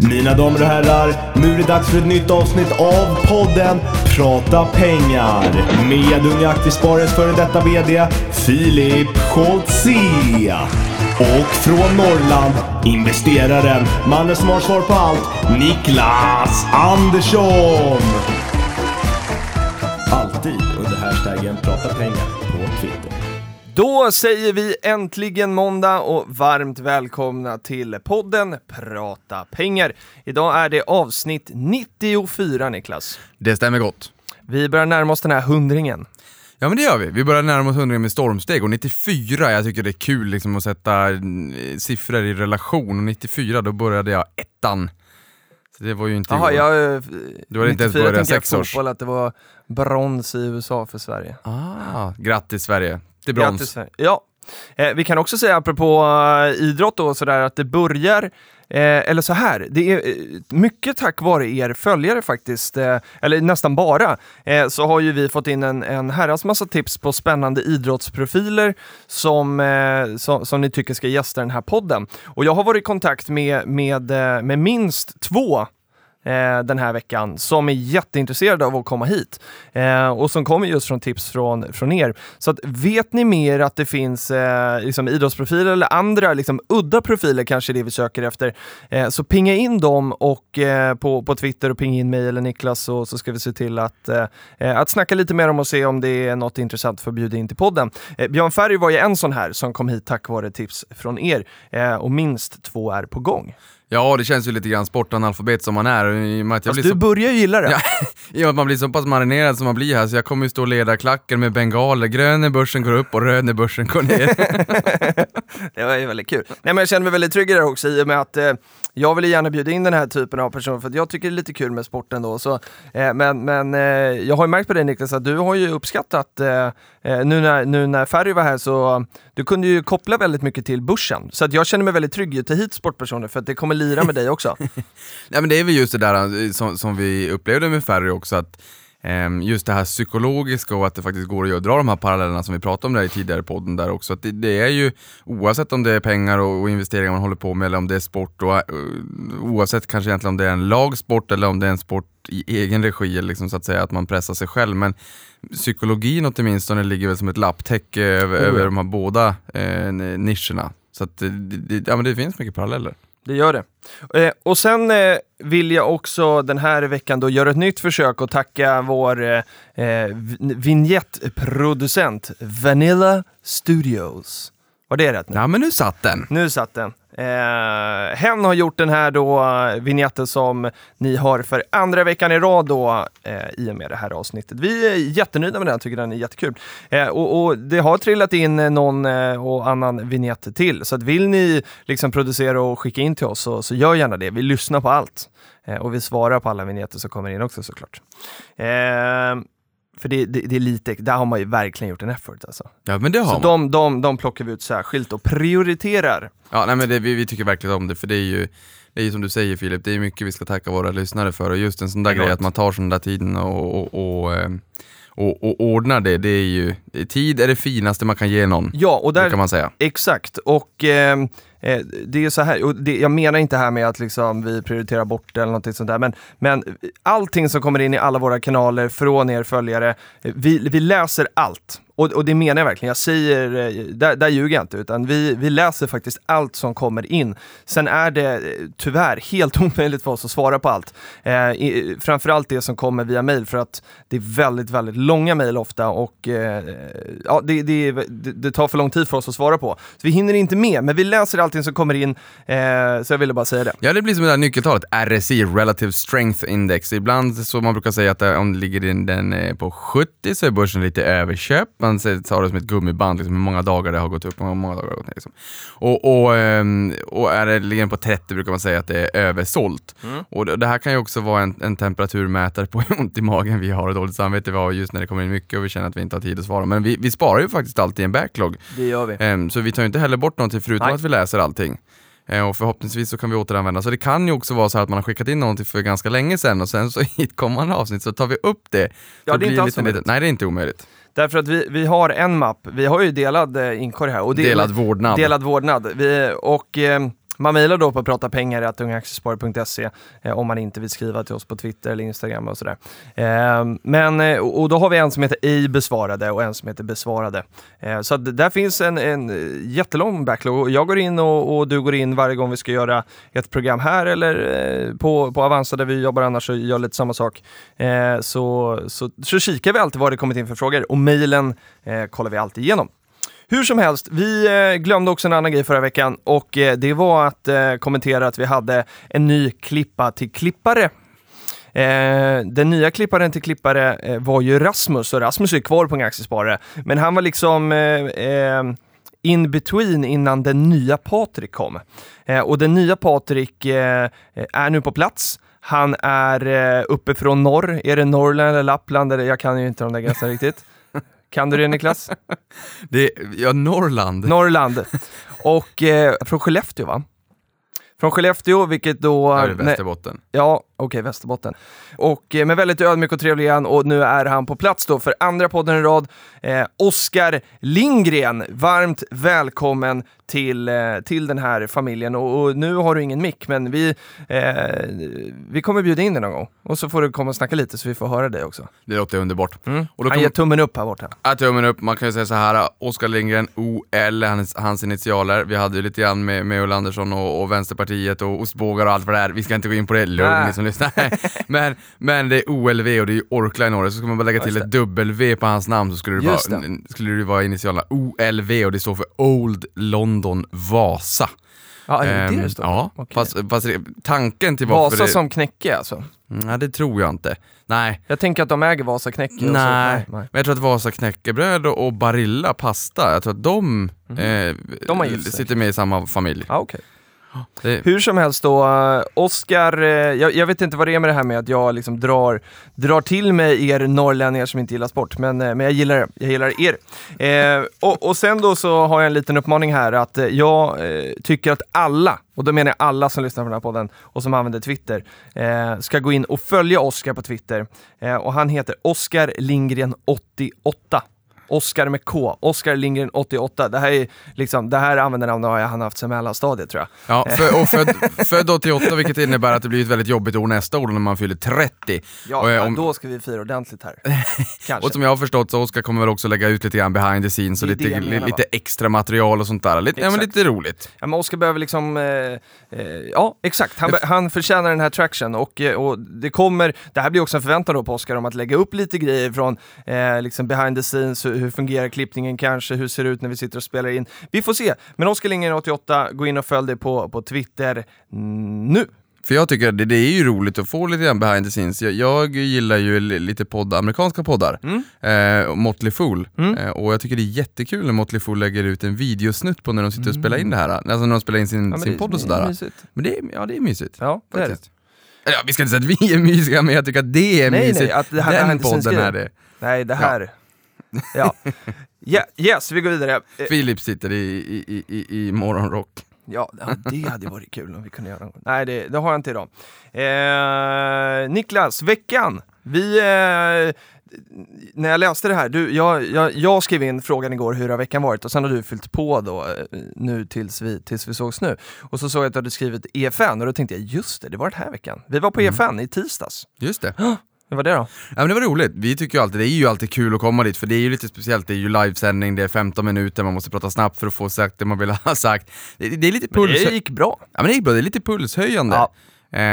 Mina damer och herrar, nu är det dags för ett nytt avsnitt av podden Prata pengar med Unga Aktiesparares före detta VD Filip Scholtze. Och från Norrland, investeraren, mannen som har svar på allt, Niklas Andersson. Alltid under hashtaggen Prata pengar på Twitter. Då säger vi äntligen måndag och varmt välkomna till podden Prata pengar. Idag är det avsnitt 94 Niklas. Det stämmer gott. Vi börjar närma oss den här hundringen. Ja men det gör vi. Vi börjar närma oss 100 med stormsteg och 94, jag tycker det är kul liksom att sätta eh, siffror i relation. Och 94 då började jag ettan. Så det var ju inte igår. jag... Du hade inte ens 94 börjat sex års. fotboll, att det var brons i USA för Sverige. Ah, grattis Sverige. Det är brons. Grattis, Ja. Eh, vi kan också säga apropå eh, idrott då, sådär att det börjar Eh, eller så här, det är eh, mycket tack vare er följare faktiskt, eh, eller nästan bara, eh, så har ju vi fått in en, en herrans massa tips på spännande idrottsprofiler som, eh, som, som ni tycker ska gästa den här podden. Och jag har varit i kontakt med, med, eh, med minst två eh, den här veckan som är jätteintresserade av att komma hit eh, och som kommer just från tips från, från er. Så att, vet ni mer att det finns eh, liksom idrottsprofiler eller andra liksom, udda profiler kanske det vi söker efter, eh, så pinga in dem och, eh, på, på Twitter och pinga in mig eller Niklas och så ska vi se till att, eh, eh att snacka lite mer om och se om det är något intressant för att bjuda in till podden. Eh, Björn Ferry var ju en sån här som kom hit tack vare tips från er eh, och minst två är på gång. Ja, det känns ju lite grann sportanalfabet som man är. I och med att jag Fast blir du så... börjar ju gilla det. Ja, I och med att man blir så pass marinerad som man blir här, så jag kommer ju stå och leda klacken med bengaler. Grön när börsen går upp och röd när börsen går ner. Det var ju väldigt kul. Nej, men jag känner mig väldigt trygg i det också i och med att eh, jag vill gärna bjuda in den här typen av personer för att jag tycker det är lite kul med sporten då. Så, eh, men men eh, jag har ju märkt på dig Niklas att du har ju uppskattat, eh, eh, nu, när, nu när Ferry var här så du kunde ju koppla väldigt mycket till börsen. Så att jag känner mig väldigt trygg i att ta hit sportpersoner för att det kommer lira med dig också. Nej men det är väl just det där eh, som, som vi upplevde med Ferry också, att just det här psykologiska och att det faktiskt går att dra de här parallellerna som vi pratade om där i tidigare podden där också. Att det, det är ju, oavsett om det är pengar och, och investeringar man håller på med eller om det är sport och eh, oavsett kanske egentligen om det är en lagsport eller om det är en sport i egen regi, liksom så att säga att man pressar sig själv. Men psykologin åtminstone ligger väl som ett lapptäcke över, Oh, ja. över de här båda eh, nischerna. Så att det, det, ja, men det finns mycket paralleller. Det gör det. Eh, och sen eh, vill jag också den här veckan då göra ett nytt försök och tacka vår eh, eh, vi- vignettproducent Vanilla Studios. Var det rätt nu? Ja men nu satt den! Nu satt den. Eh, hen har gjort den här då vignetten som ni har för andra veckan i rad då eh, i och med det här avsnittet. Vi är jättenöjda med den, tycker den är jättekul. Eh, och, och det har trillat in eh, någon eh, och annan vignett till, så att vill ni liksom producera och skicka in till oss så, så gör gärna det. Vi lyssnar på allt eh, och vi svarar på alla vignetter som kommer in också såklart. Eh, för det, det, det är lite, där har man ju verkligen gjort en effort alltså. Ja men det har Så man. de, de, de plockar vi ut särskilt och prioriterar. Ja, nej, men det, vi, vi tycker verkligen om det, för det är ju det är ju som du säger Filip, det är mycket vi ska tacka våra lyssnare för och just en sån där grej att man tar sån där tiden och, och, och, eh, och, och ordnar det, det är ju, tid är det finaste man kan ge någon, Ja, och där, kan man säga. Exakt, och eh, Eh, det är så här, och det, jag menar inte här med att liksom vi prioriterar bort det eller någonting sånt där, men, men allting som kommer in i alla våra kanaler från er följare, eh, vi, vi läser allt. Och, och det menar jag verkligen, jag säger, eh, där, där ljuger jag inte, utan vi, vi läser faktiskt allt som kommer in. Sen är det eh, tyvärr helt omöjligt för oss att svara på allt. Eh, i, framförallt det som kommer via mail, för att det är väldigt, väldigt långa mail ofta och eh, ja, det, det, det, det tar för lång tid för oss att svara på. Så vi hinner inte med, men vi läser allting som kommer in, eh, så jag ville bara säga det. Ja det blir som det där nyckeltalet, RSI, Relative Strength Index. Ibland så man brukar säga att om det ligger in den eh, på 70 så är börsen lite överköpt. Man tar det som ett gummiband, liksom, hur många dagar det har gått upp och hur många dagar det har gått ner. Liksom. Och, och, ehm, och är det ligger på 30 brukar man säga att det är översålt. Och det, här kan ju också vara en, en temperaturmätare på hur ont i magen vi har och dåligt samvete vi har just när det kommer in mycket och vi känner att vi inte har tid att svara. Men vi, vi sparar ju faktiskt alltid en backlog. Det gör vi. Ehm, så vi tar ju inte heller bort någonting förutom Nej. att vi läser allting. Eh, och förhoppningsvis så kan vi återanvända. Så det kan ju också vara så här att man har skickat in någonting för ganska länge sedan och sen så i ett kommande avsnitt så tar vi upp det. Ja, det är inte alls lite- omöjligt. Nej, det är inte omöjligt. Därför att vi, vi har en mapp, vi har ju delad eh, inkorg här. Och Delad vårdnad. Delad vårdnad. Vi, och eh, man mejlar då på pratapengar.ungaaktiesparare.se eh, om man inte vill skriva till oss på Twitter eller Instagram och sådär. Ehm, eh, men, och då har vi en som heter ej besvarade och en som heter besvarade. Eh, så att där finns en, en jättelång backlog. Jag går in och, och, du går in varje gång vi ska göra ett program här eller eh, på, på Avanza där vi jobbar annars och gör lite samma sak. Eh, så, så, så kikar vi alltid vad det kommit in för frågor och mejlen eh, kollar vi alltid igenom. Hur som helst, vi eh, glömde också en annan grej förra veckan och eh, det var att eh, kommentera att vi hade en ny klippa till klippare. Eh, den nya klipparen till klippare eh, var ju Rasmus och Rasmus är kvar på en aktiesparare. Men han var liksom eh, in between innan den nya Patrik kom. och den nya Patrik är nu på plats. Han är uppe från norr. Är det Norrland eller Lappland? Eller, jag kan ju inte de där gränserna riktigt. Kan du det Niklas? Det, ja, Norrland. Norrland. Och eh, från Skellefteå va? Från Skellefteå, vilket då... Det är Västerbotten. Ja, okej, Västerbotten. Och eh, med väldigt ödmjuk och trevlig igen och nu är han på plats då för andra podden i rad. Eh, Oskar Lindgren, varmt välkommen till, eh, till den här familjen. Och, och, nu har du ingen mick, men vi, eh, vi kommer bjuda in dig någon gång. Och så får du komma och snacka lite så vi får höra dig också. Det låter underbart. Mm. Och då Han ger tummen upp här borta. Ja, tummen upp. Man kan ju säga så här, Oskar Lindgren, OL, hans, hans initialer. Vi hade ju lite grann med, med Ulla Andersson och, och Vänsterpartiet och ostbågar och allt vad det är. Vi ska inte gå in på det, lugn lyssnar. men, men det är OLV och det är Orkla i Norge, så ska man bara lägga till ett W på hans namn så skulle det, vara, skulle det vara initialerna OLV och det står för Old London Vasa. Ja, är det um, det står Ja, okay. fast, fast, tanken till varför Vasa det... som knäcke alltså? Nej, mm, det tror jag inte. Nej. Jag tänker att de äger Vasa knäcke. Nej. nej, nej. men jag tror att Vasa knäckebröd och Barilla pasta, jag tror att de, mm. eh, de sitter med i samma familj. Ah, okay. Det... Hur som helst då, eh, Oscar, eh, jag, jag, vet inte vad det är med det här med att jag liksom drar, drar till mig er norrlänningar som inte gillar sport, men, eh, men jag gillar det. Jag gillar er. och, och sen då så har jag en liten uppmaning här att jag tycker att alla, och då menar jag alla som lyssnar på den här podden och som använder Twitter, ska gå in och följa Oscar på Twitter. och han heter Oscar Lindgren 88. Oskar med K, Oskar Lindgren 88. Det här, är liksom, det här användarnamnet har han haft sedan mellanstadiet tror jag. Ja, för, och född, född 88 vilket innebär att det blir ett väldigt jobbigt år nästa år när man fyller 30. Ja, och, om, då ska vi fira ordentligt här. och som jag har förstått så Oskar kommer väl också lägga ut lite grann behind the scenes och lite, menar, lite extra material och sånt där. Lite, ja, men lite roligt. Ja, men Oskar behöver liksom, eh, eh, ja exakt, han, han förtjänar den här traction och, eh, och det kommer, det här blir också en förväntan då på Oskar om att lägga upp lite grejer från eh, liksom behind the scenes, hur fungerar klippningen kanske? Hur ser det ut när vi sitter och spelar in? Vi får se. Men Oskar Lindgren 88, gå in och följ det på, på Twitter nu. För jag tycker det, det är ju roligt att få lite grann behind the scenes. Jag, jag gillar ju lite podd, amerikanska poddar, mm. eh, Motley Fool. Mm. Eh, och jag tycker det är jättekul när Motley Fool lägger ut en videosnutt på när de sitter och spelar in det här. Alltså när de spelar in sin, ja, sin det, podd och sådär. Men det är, ja, det är mysigt. Ja, det är det. Ja, vi ska inte säga att vi är mysiga, men jag tycker att det är nej, mysigt. Nej, att det här, Den podden är det. Nej, det här. Ja. Ja. Yeah, yes, vi går vidare. Filip sitter i, i, i, i morgonrock. Ja, det hade varit kul om vi kunde göra något. Nej, det, det har jag inte idag. Eh, Niklas, veckan. Vi... Eh, när jag läste det här, du, jag, jag, jag, skrev in frågan igår hur har veckan varit och sen har du fyllt på då eh, nu tills vi, tills vi sågs nu. Och så såg jag att du hade skrivit EFN och då tänkte jag just det, det var den här veckan. Vi var på mm. EFN i tisdags. Just det. Hur var det då? Ja, men det var roligt. Vi tycker ju alltid, det är ju alltid kul att komma dit, för det är ju lite speciellt. Det är ju livesändning, det är 15 minuter, man måste prata snabbt för att få sagt det man vill ha sagt. Det, det är lite puls... Men det gick bra. Ja men det gick bra, det är lite pulshöjande. Ja.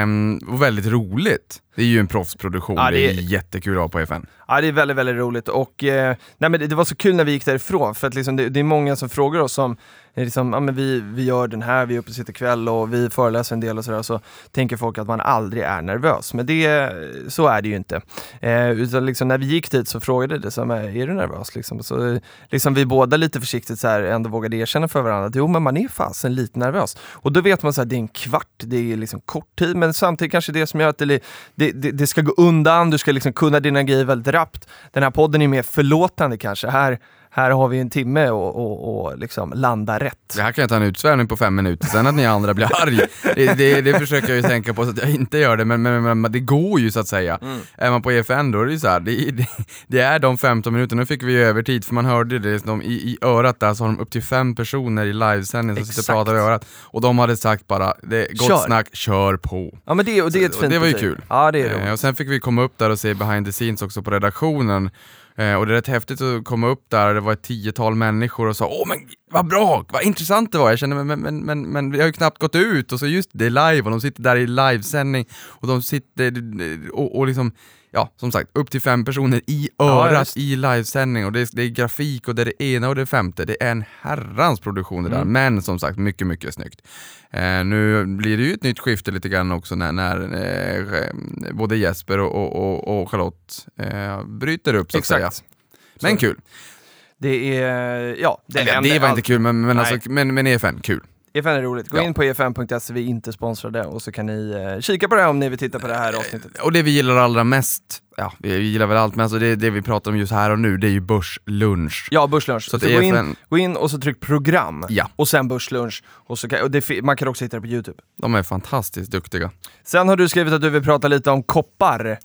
Um, och väldigt roligt. Det är ju en proffsproduktion, ja, det, är... det är jättekul att ha på FN. Ja, det är väldigt, väldigt roligt och eh, nej, men det, det, var så kul när vi gick därifrån för att liksom, det, det är många som frågar oss om liksom, ja, men vi, vi gör den här, vi är uppe och sitter kväll och vi föreläser en del och sådär, så tänker folk att man aldrig är nervös. Men det, så är det ju inte. Eh, utan liksom, när vi gick dit så frågade det, så, är du nervös? Liksom, så, liksom, vi båda lite försiktigt så här, ändå vågade erkänna för varandra att jo, men man är fasen lite nervös. Och då vet man att det är en kvart, det är liksom kort tid, men samtidigt kanske det som gör att det, det, det, det ska gå undan, du ska liksom kunna dina grejer väldigt rappt. Den här podden är mer förlåtande kanske. Här, här har vi en timme och, och, och liksom landa rätt. Det här kan jag ta en utsvävning på fem minuter, sen att ni andra blir arg, det, det, det försöker jag ju tänka på så att jag inte gör det, men, men, men det går ju så att säga. Mm. Är man på EFN då är det ju så här, det, det, är de 15 minuterna, nu fick vi ju övertid för man hörde det, de, i, i örat där så har de upp till fem personer i livesändning som sitter och pratar i örat. Och de hade sagt bara, det, gott Kör. snack, kör på. Ja men det, och det är ett Och fint det var ju kul. Ja det är Eh, roligt. och sen fick vi komma upp där och se behind the scenes också på redaktionen. Eh, och det är rätt häftigt att komma upp där, det var ett tiotal människor och sa åh men vad bra, vad intressant det var. Jag kände men, men, men, men vi har ju knappt gått ut och så just det är live och de sitter där i livesändning och de sitter och, och liksom Ja, som sagt, upp till fem personer i Ja, örat just. i livesändning och det är, det är grafik och det är det ena och det femte. Det är en herrans produktion det där, Mm. men som sagt mycket, mycket snyggt. Eh, nu blir det ju ett nytt skifte lite grann också när, när eh, både Jesper och, och, och, och Charlotte eh, bryter upp så att säga. Exakt. Men kul. Det är, ja, det, Eller, det var inte allt. kul, men, men, Nej. alltså, men, men EFN, kul. EFN är roligt. Gå Ja. in på efn.se, vi är inte sponsrade och så kan ni eh, kika på det här om ni vill titta på det här avsnittet. Och det vi gillar allra mest, ja vi gillar väl allt, men alltså det, det vi pratar om just här och nu, det är ju börslunch. Ja, börslunch. Så Så, att gå, in, EFN gå in och så tryck program Ja. och sen börslunch. Och så kan, och det, man kan också hitta det på Youtube. De är fantastiskt duktiga. Sen har du skrivit att du vill prata lite om koppar.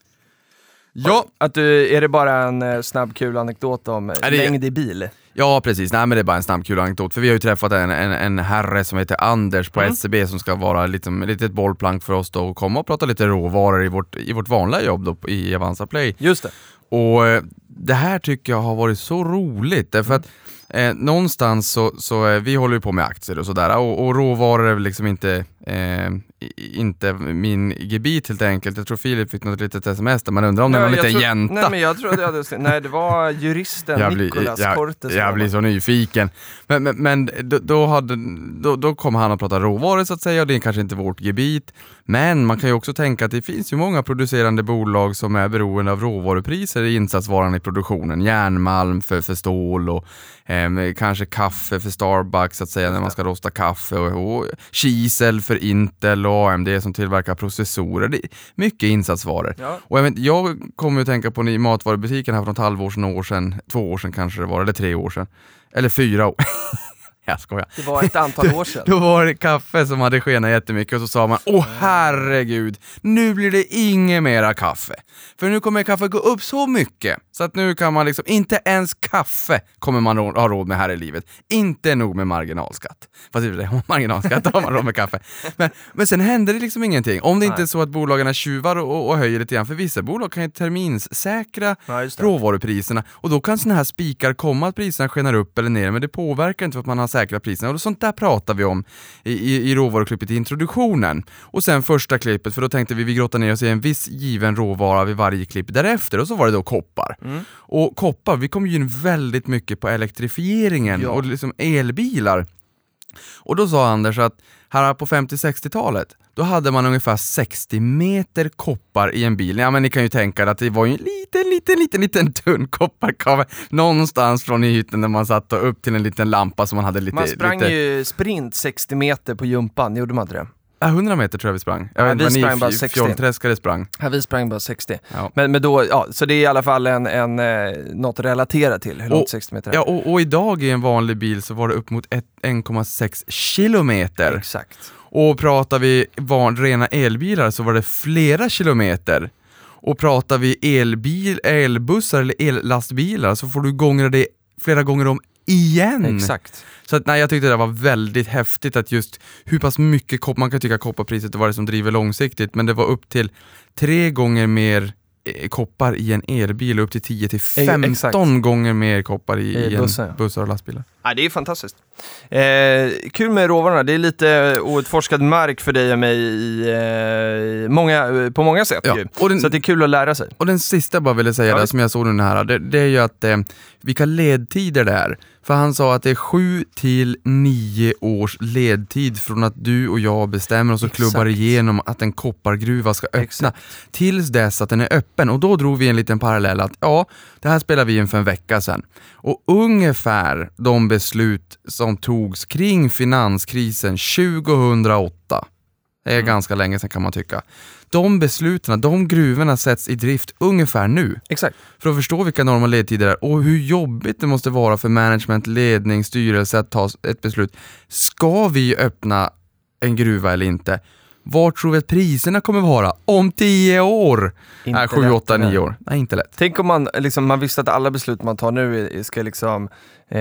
Ja, Att du, är det bara en eh, snabb kul anekdot om eh, det- längd i bil? Ja precis, nej men det är bara en snabb kul anekdot. För vi har ju träffat en, en, en herre som heter Anders på Mm. SCB som ska vara liksom, ett bollplank för oss då och komma och prata lite råvaror i vårt, i vårt vanliga jobb då i Avanza Play. Just det. Och eh, det här tycker jag har varit så roligt därför att eh, någonstans så, så eh, vi håller ju på med aktier och sådär och, och råvaror är väl liksom inte, eh, inte min gebit helt enkelt. Jag tror Filip fick något litet sms där man undrar om det är någon Nej, jag liten jänta. Nej men jag trodde jag hade Nej det var juristen jag blir, Nicolas jag, Cortes. jag blir så nyfiken. Men, men, men då, då, hade, då, då kom han att prata råvaror så att säga och det är kanske inte vårt gebit. Men man kan ju också tänka att det finns ju många producerande bolag som är beroende av råvarupriser i insatsvaran i produktionen. Järnmalm för, för stål och eh, kanske kaffe för Starbucks så att säga när man ska rosta kaffe och, och kisel för Intel och AMD som tillverkar processorer. Det är mycket insatsvaror. Ja. Och jag, vet, jag kommer att tänka på i matvarubutiken här för något halvår sedan, år sedan, två år sedan kanske det var, eller tre år sedan. Eller fyra år. jag skojar. Det var ett antal år sedan. Då var det kaffe som hade skenat jättemycket och så sa man åh herregud, nu blir det inget mera kaffe. För nu kommer kaffe gå upp så mycket så att nu kan man liksom, inte ens kaffe kommer man ha råd med här i livet. Inte nog med marginalskatt. Fast i och marginalskatt har man råd med kaffe. Men, men sen händer det liksom ingenting. Om det inte Nej. är så att bolagen tjuvar och, och höjer lite grann, för vissa bolag kan ju terminssäkra det. råvarupriserna och då kan sådana här spikar komma att priserna skenar upp eller ner men det påverkar inte för att man har säkrat priserna och sånt där pratar vi om i, i, i råvaruklippet i introduktionen. Och sen första klippet, för då tänkte vi vi grottar ner oss i en viss given råvara vid varje klipp därefter och så var det då koppar. Mm. Och koppar, vi kom ju in väldigt mycket på elektrifieringen Ja. och liksom elbilar. Och då sa Anders att här på 50-60-talet, då hade man ungefär 60 meter koppar i en bil. Ja men ni kan ju tänka er att det var ju en liten, liten, liten, liten tunn kopparkabel någonstans från i hytten där man satt och upp till en liten lampa som man hade lite... Man sprang lite, ju sprint 60 meter på jumpan, gjorde man inte det? Ja, 100 meter tror jag vi sprang. Jag Ja, vet vi sprang bara ni 60. fjollträskare sprang. Ja, vi sprang bara 60. Ja. Men, men då, ja, så det är i alla fall en, en, eh, något relaterat till hur långt Och- 60 meter är. Ja, och, och idag i en vanlig bil så var det upp mot ett- 1,6 kilometer. Exakt. Och pratar vi van, rena elbilar så var det flera kilometer. Och pratar vi elbil, elbussar eller ellastbilar så får du gångra det flera gånger om igen. Exakt. Så att, nej, jag tyckte det var väldigt häftigt att just hur pass mycket koppar, man kan tycka kopparpriset vad det som driver långsiktigt, men det var upp till tre gånger mer eh, koppar i en elbil och upp till 10 till Eh, 15 exakt. gånger mer koppar i, I i en bussar och lastbilar. Ja, det är fantastiskt. Eh, kul med råvarorna, det är lite outforskad mark för dig och mig i, eh, många, på många sätt Ja. den, Så det är kul att lära sig. Och den sista jag bara ville säga Ja, där, som jag såg nu här, det, det är ju att eh, vilka ledtider det är. För han sa att det är sju till nio års ledtid från att du och jag bestämmer oss och Exakt. klubbar igenom att en koppargruva ska öppna, Exakt. tills dess att den är öppen. Och då drog vi en liten parallell att ja, det här spelade vi in för en vecka sedan. Och ungefär de beslut som togs kring finanskrisen 2008, Det är ganska länge sedan kan man tycka. De besluten, de gruvorna sätts i drift ungefär nu. Exakt. För att förstå vilka enorma ledtider det är och hur jobbigt det måste vara för management, ledning, styrelse att ta ett beslut. Ska vi öppna en gruva eller inte? Var tror vi att priserna kommer vara om 10 år? Inte Nej, 7, lätt, 8, 9 nej. år. Nej, inte lätt. Tänk om man, liksom, man visste att alla beslut man tar nu ska liksom, eh,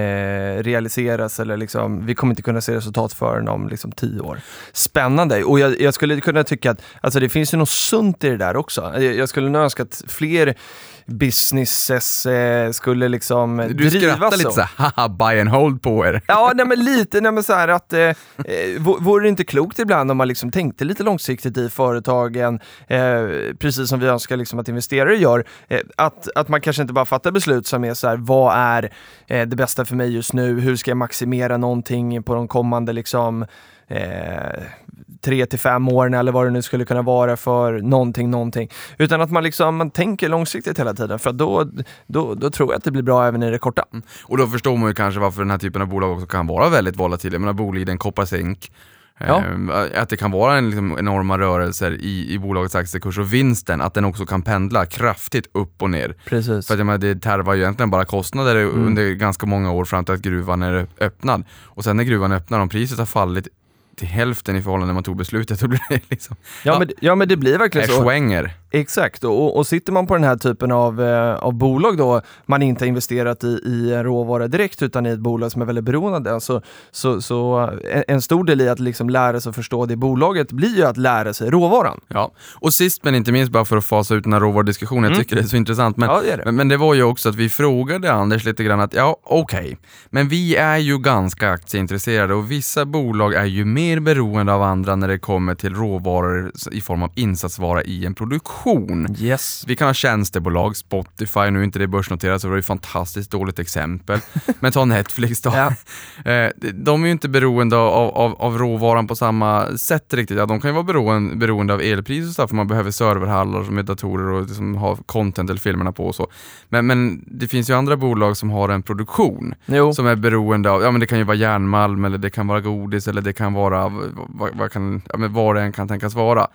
realiseras eller liksom, vi kommer inte kunna se resultat förrän om liksom, tio år. Spännande! Och jag, jag skulle kunna tycka att alltså, det finns ju något sunt i det där också. Jag, jag skulle önska att fler businesses eh, skulle liksom Du drivas skrattar lite så. såhär, haha, buy and hold på er. Ja, nej, men lite nej, men så här att eh, eh, vore det inte klokt ibland om man liksom tänkte lite långsiktigt i företagen, eh, precis som vi önskar liksom att investerare gör, eh, att, att man kanske inte bara fattar beslut som är så här, vad är eh, det bästa för mig just nu, hur ska jag maximera någonting på de kommande liksom eh, tre till fem åren eller vad det nu skulle kunna vara för någonting, någonting. Utan att man liksom man tänker långsiktigt hela tiden för då, då, då tror jag att det blir bra även i det korta. Och då förstår man ju kanske varför den här typen av bolag också kan vara väldigt volatila. Jag menar Boliden, Koppar Zink. Ja. Eh, Att det kan vara en liksom, enorma rörelser i, i bolagets aktiekurs och vinsten, att den också kan pendla kraftigt upp och ner. Precis. För att jag menar, det tarvar ju egentligen bara kostnader Mm. under ganska många år fram till att gruvan är öppnad. Och sen när gruvan öppnar, om priset har fallit till hälften i förhållande när man tog beslutet, då blir det liksom Ja, Men, ja men det blir verkligen så. Exakt, och, och sitter man på den här typen av, eh, av bolag då, man inte har investerat i, i en råvara direkt utan i ett bolag som är väldigt beroende av så, så, så en, stor del i att liksom lära sig att förstå det bolaget blir ju att lära sig råvaran. Ja, och sist men inte minst bara för att fasa ut den här råvarudiskussionen, jag tycker det är så intressant. Men, Mm. Ja, det det. Men, men det var ju också att vi frågade Anders lite grann att ja, okej, men vi är ju ganska aktieintresserade och vissa bolag är ju mer beroende av andra när det kommer till råvaror i form av insatsvara i en produktion. Yes. Vi kan ha tjänstebolag, Spotify, nu är inte det börsnoterat så det var ju ett fantastiskt dåligt exempel. Men ta Netflix då. Ja. Eh, De är ju inte beroende av, av, av råvaran på samma sätt riktigt. Ja, de kan ju vara beroende, beroende av elpris och så, för man behöver serverhallar med datorer och som har content eller filmerna på och så. Men, men det finns ju andra bolag som har en produktion Jo. som är beroende av, ja men det kan ju vara järnmalm eller det kan vara godis eller det kan vara vad, vad, kan, ja, men vad det än kan tänkas vara.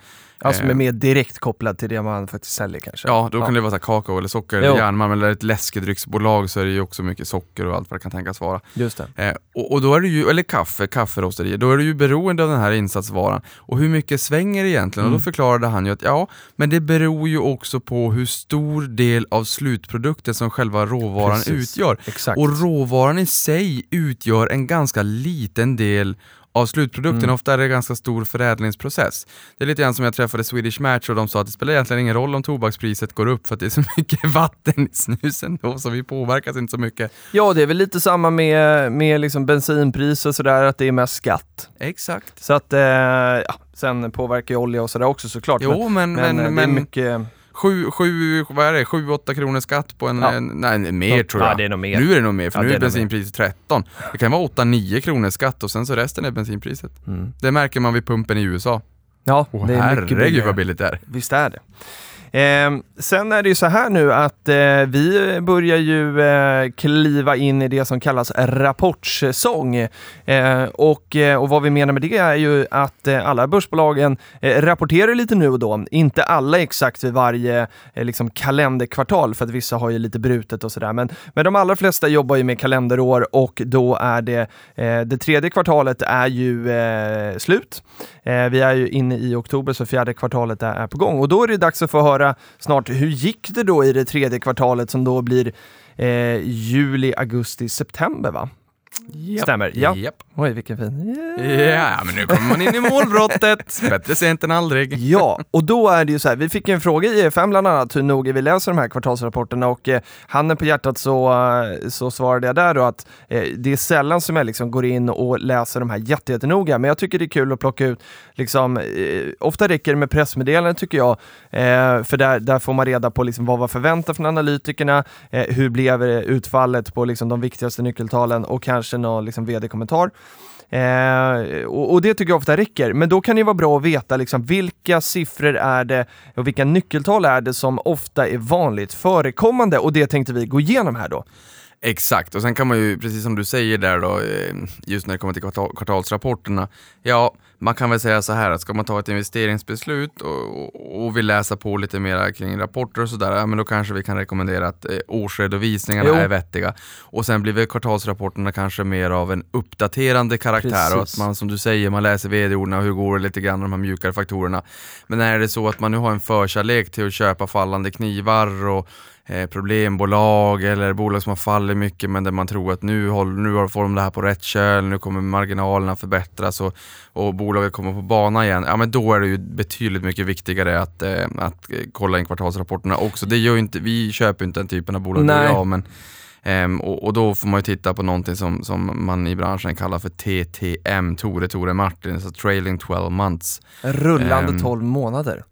Ja, som är mer direkt kopplad till det man faktiskt säljer kanske. Ja, då kan det vara så kakao eller socker Jo. eller järnmalm eller ett läskedrycksbolag så är det ju också mycket socker och allt vad det kan tänkas vara. Just det. Eh, och, och då är det ju, eller kaffe, kafferosterier, då är du ju beroende av den här insatsvaran. Och hur mycket svänger egentligen? Mm. Och då förklarade han ju att ja, men det beror ju också på hur stor del av slutprodukten som själva råvaran Precis. utgör. Exakt. Och råvaran i sig utgör en ganska liten del av slutprodukten. Mm. Ofta är det en ganska stor förädlingsprocess. Det är lite grann som jag träffade Swedish Match och de sa att det spelar egentligen ingen roll om tobakspriset går upp för att det är så mycket vatten i snusen då så vi påverkas inte så mycket. Ja, det är väl lite samma med, med liksom bensinpriser och sådär, att det är mest skatt. Exakt. Så att, eh, ja, sen påverkar ju olja och sådär också såklart. Jo, men, men, eh, men, det är mycket... sju, sju, vad är det, sju, åtta kronor skatt på en, Ja. en nej mer Ja, tror jag. det är nog mer. Nu är det nog mer, för Ja, nu är är bensinpriset 13. Det kan vara 8-9 kronor skatt och sen så resten är bensinpriset. Mm. Det märker man vid pumpen i USA. Ja, Åh det är mycket herregud billigare. vad billigt det är. Visst är det. Eh, sen är det ju så här nu att eh, vi börjar ju eh, kliva in i det som kallas rapportsäsong. Eh, och, eh, och vad vi menar med det är ju att eh, alla börsbolagen eh, rapporterar lite nu och då. Inte alla exakt vid varje eh, liksom kalenderkvartal för att vissa har ju lite brutet och sådär. Men, men de allra flesta jobbar ju med kalenderår och då är det eh, det tredje kvartalet är ju eh, slut. Eh, vi är ju inne i oktober så fjärde kvartalet är, är på gång och då är det dags att få höra snart hur gick det då i det tredje kvartalet som då blir eh, juli, augusti, september va? Stämmer, ja. Japp. Oj, vilken fin. Ja, men nu kommer man in i målbrottet. Bättre sent än aldrig. Ja, och då är det ju så här, vi fick en fråga i EFM bland annat hur noga vi läser de här kvartalsrapporterna och eh, handen på hjärtat så, eh, så svarade jag där då att eh, det är sällan som jag liksom går in och läser de här jätte- jättenoga, men jag tycker det är kul att plocka ut, liksom, eh, ofta räcker det med pressmeddelanden tycker jag, eh, för där, där får man reda på liksom vad var förväntat från analytikerna, eh, hur blev eh, utfallet på liksom de viktigaste nyckeltalen och kanske någon liksom vd-kommentar. Eh, och, och det tycker jag ofta räcker, men då kan det vara bra att veta liksom, vilka siffror är det och vilka nyckeltal är det som ofta är vanligt förekommande och det tänkte vi gå igenom här då. Exakt, och sen kan man ju, precis som du säger där då, eh, just när det kommer till kvartal, kvartalsrapporterna, ja, man kan väl säga så här att ska man ta ett investeringsbeslut och, och, och vill läsa på lite mer kring rapporter och sådär, ja, men då kanske vi kan rekommendera att eh, årsredovisningarna Jo. är vettiga. Och sen blir väl kvartalsrapporterna kanske mer av en uppdaterande karaktär och att Precis. man som du säger, man läser vd-orden och hur går det lite grann de här mjukare faktorerna. Men är det så att man nu har en förkärlek till att köpa fallande knivar och problembolag eller bolag som har fallit mycket men där man tror att nu, håller, nu har- får de det här på rätt köl, nu kommer marginalerna förbättras och, och bolaget kommer på bana igen. Ja men då är det ju betydligt mycket viktigare att, eh, att eh, kolla in kvartalsrapporterna också. Det gör inte, vi köper inte den typen av bolag, Nej. jag, men Ehm, och, och då får man ju titta på någonting som, som man i branschen kallar för TTM, Tore Tore Martin, så trailing 12 months. Rullande Ehm, 12 månader.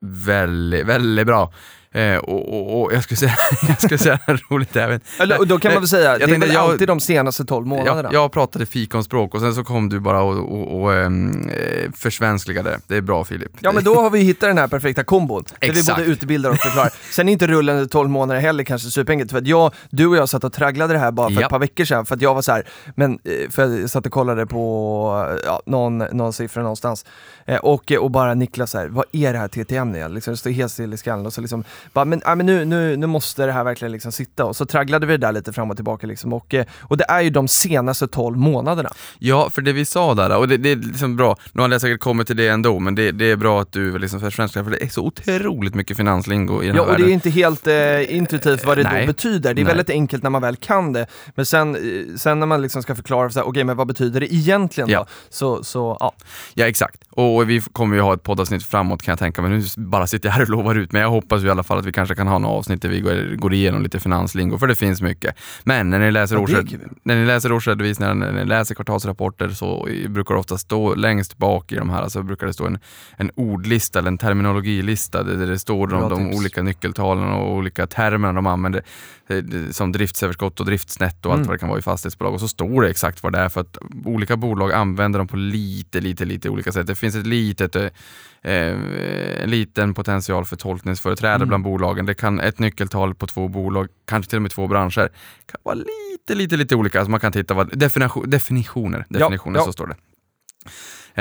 Väldigt, väldigt bra. Eh, och, och, och jag skulle säga, jag skulle säga roligt även. Eller, och då kan man väl säga, jag det är väl jag- alltid de senaste 12 månaderna. Jag, jag pratade fikonspråk och sen så kom du bara och, och, och ehm, eh, försvenskligade det. Är bra Filip. Ja men då har vi hittat den här perfekta kombon. Där vi Exakt. både utbildar och förklarar. Sen är inte rullande 12 månader heller kanske superenkelt. För att jag, du och jag satt och tragglade det här bara för Ja. ett par veckor sedan. För att jag var så här, men, eh, för jag satt och kollade på ja, någon, någon siffra någonstans. Eh, och, och bara Niklas så här, vad är det här TTM igen? Liksom, det står helt still i skallen. Och så liksom, bara, men, ja, men nu, nu, nu måste det här verkligen liksom sitta. Och så tragglade vi det där lite fram och tillbaka. Liksom. Och, eh, och det är ju de senaste 12 månaderna. Ja, för det vi sa där, och det, det är liksom bra, nu hade jag säkert kommit till det ändå, men det, det är bra att du liksom försvenskar, för det är så otroligt mycket finanslingo i den Ja, här och det är världen. inte helt eh, intuitivt vad det Nej. då betyder. Det är Nej. väldigt enkelt när man väl kan det. Men sen, eh, sen när man liksom ska förklara, så här, okej men vad betyder det egentligen Ja. då? Så, så ja. Ja exakt, och vi kommer ju ha ett poddavsnitt framåt kan jag tänka mig. Nu bara sitter jag här och lovar ut, men jag hoppas ju i alla fall att vi kanske kan ha något avsnitt där vi går, går igenom lite finanslingo, för det finns mycket. Men när ni läser, Ja, årsred, när ni läser årsredovisningar, när ni läser kvartalsrapporter så brukar det ofta stå längst bak i de här, så brukar det stå en, en ordlista eller en terminologilista där det står de, de olika nyckeltalen och olika termerna de använder som driftsöverskott och driftsnetto och allt Mm. vad det kan vara i fastighetsbolag och så står det exakt vad det är för att olika bolag använder dem på lite, lite, lite olika sätt. Det finns ett litet, eh, eh, en liten potential för tolkningsföreträde Mm. bland bolagen. Det kan ett nyckeltal på två bolag, kanske till och med två branscher, kan vara lite, lite, lite olika. Alltså man kan titta vad, definition, definitioner, definitioner ja. så står det.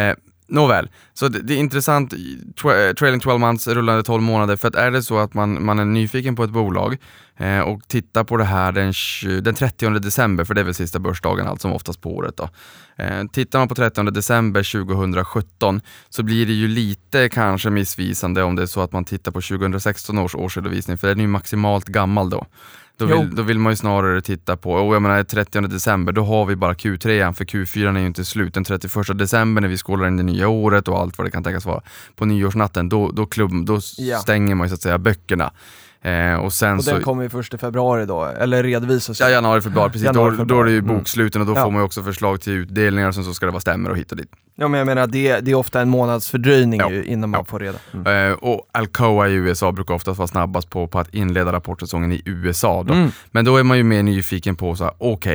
Eh, Nåväl, så det, det är intressant, tra- eh, trailing 12 months, rullande 12 månader, för att är det så att man, man är nyfiken på ett bolag eh, och tittar på det här den, 20, den 30 december, för det är väl sista börsdagen allt som oftast på året då. Eh, tittar man på 30 december 2017 så blir det ju lite kanske missvisande om det är så att man tittar på 2016 års årsredovisning, för den är ju maximalt gammal då. Då vill, då vill man ju snarare titta på, och jag menar 30 december, då har vi bara Q3, för Q4 är ju inte slut. Den 31 december när vi skålar in det nya året och allt vad det kan tänkas vara, på nyårsnatten, då, då, klubb, då Ja. stänger man ju så att säga böckerna. Eh, och sen Och så... den kommer ju först i februari då, eller redovisas. Ja, januari, februari, precis. Januari, då, då är det ju februari. Mm. boksluten och då Ja. får man ju också förslag till utdelningar och sen så ska det vara stämmer och hit och dit. Ja men jag menar, det, det är ofta en månads fördröjning Ja. innan man Ja. får reda. Mm. Eh, och Alcoa i USA brukar oftast vara snabbast på, på att inleda rapportsäsongen i USA. Då. Mm. Men då är man ju mer nyfiken på, så här,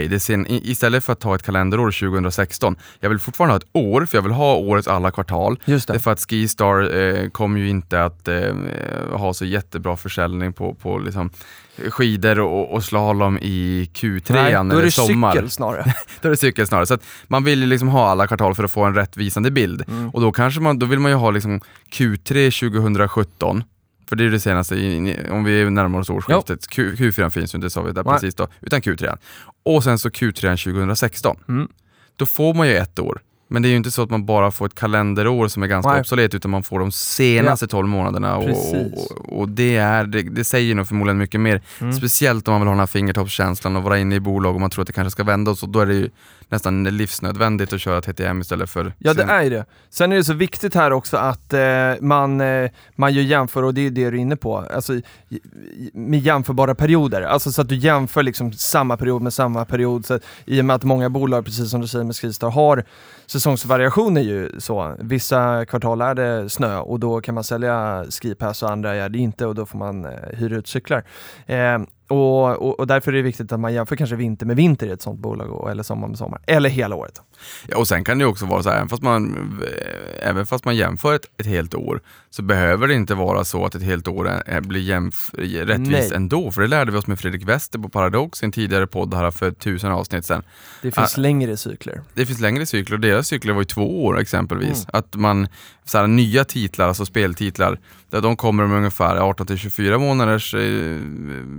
det i- istället för att ta ett kalenderår 2016, jag vill fortfarande ha ett år, för jag vill ha årets alla kvartal. Just Det är det. för att Skistar eh, kommer ju inte att eh, ha så jättebra försäljning på, på liksom, skidor och, och slalom i Q3 Nej, när då är det sommar. cykel snarare. Då är det cykel snarare. Så att man vill ju liksom ha alla kvartal för att få en rättvisande bild. Mm. Och då kanske man, då vill man ju ha liksom Q3 2017, för det är det senaste, om vi närmar oss årsskiftet. Q, Q4 finns ju inte, sa vi där Nej. precis då, utan Q3. Och sen så Q3 2016. Mm. Då får man ju ett år. Men det är ju inte så att man bara får ett kalenderår som är ganska Nej. obsolet, utan man får de senaste 12 månaderna. Och, och, och det, är, det, det säger nog förmodligen mycket mer. Mm. Speciellt om man vill ha den här fingertoppskänslan och vara inne i bolag och man tror att det kanske ska vända och så, då är det ju nästan livsnödvändigt att köra TTM istället för Ja det är ju det. Sen är det så viktigt här också att eh, man, eh, man ju jämför, och det är det du är inne på, alltså, med jämförbara perioder. Alltså så att du jämför liksom samma period med samma period. Så att, I och med att många bolag, precis som du säger med Skistar, har säsongsvariationer ju så. Vissa kvartal är det snö och då kan man sälja skipass och andra är det inte och då får man eh, hyra ut cyklar. Eh, och, och, och därför är det viktigt att man jämför kanske vinter med vinter i ett sånt bolag och, eller sommar med sommar. Eller hela året. Ja, och sen kan det också vara så här, även fast man, även fast man jämför ett, ett helt år, så behöver det inte vara så att ett helt år är, blir jämf, rättvist Nej. ändå. För det lärde vi oss med Fredrik Wester på Paradox i en tidigare podd här för tusen avsnitt sedan. Det finns längre cykler. Det finns längre cykler och deras cykler var ju två år exempelvis. Att man, så här, nya titlar, alltså speltitlar, där de kommer om ungefär 18 till 24 månaders eh,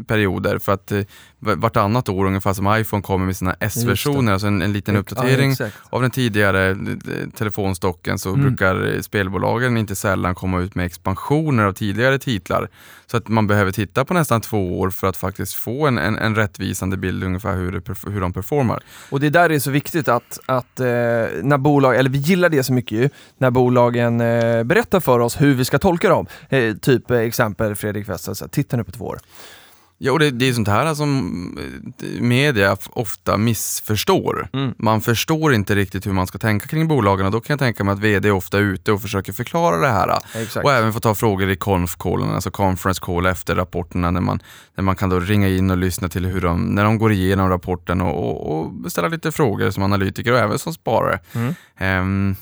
perioder för att eh, vartannat år, ungefär som iPhone kommer med sina S-versioner, alltså en, en liten uppdatering Ja, av den tidigare eh, telefonstocken så Mm. brukar eh, spelbolagen inte sällan komma ut med expansioner av tidigare titlar. Så att man behöver titta på nästan två år för att faktiskt få en, en, en rättvisande bild ungefär hur, det, hur de performar. Och det där är så viktigt att, att eh, när bolag, eller vi gillar det så mycket ju, när bolagen eh, berättar för oss hur vi ska tolka dem. Eh, typ eh, exempel Fredrik Wester, titta nu på två år. Ja, och det, det är sånt här som eh, media ofta missförstår. Mm. Man förstår inte riktigt hur man ska tänka kring bolagen och då kan jag tänka mig att VD är ofta ute och försöker förklara det här. Exakt. Och även få ta frågor i conf-callen, alltså conference call efter rapporterna när man, när man kan då ringa in och lyssna till hur de, när de går igenom rapporten och, och, och ställa lite frågor som analytiker och även som sparare. Mm. Ehm,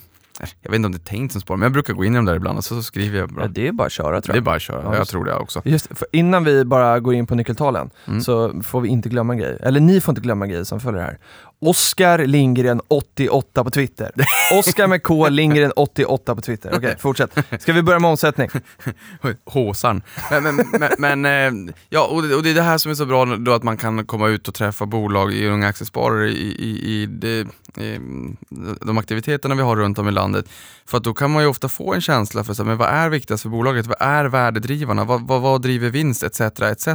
jag vet inte om det är tänkt som sparare, men jag brukar gå in i dem där ibland och så, så skriver jag bara. Ja, det är bara att köra tror det är jag. bara att köra, Ja, jag tror det också. Just för innan vi bara går in på nyckeltalen Mm. så får vi inte glömma en grej. Eller ni får inte glömma en grej som följer här. Oskar Lindgren 88 på Twitter. Oskar med K Lindgren 88 på Twitter. Okej, fortsätt. Ska vi börja med omsättning? Håsan. Men, men, men, men eh, ja, och det, och det är det här som är så bra då att man kan komma ut och träffa bolag i Unga Aktiesparare i, i, i, det, i de aktiviteterna vi har runt om i landet. För att då kan man ju ofta få en känsla för så här, men vad är viktigast för bolaget? Vad är värdedrivarna? Vad, vad, vad driver vinst? Etc. etc.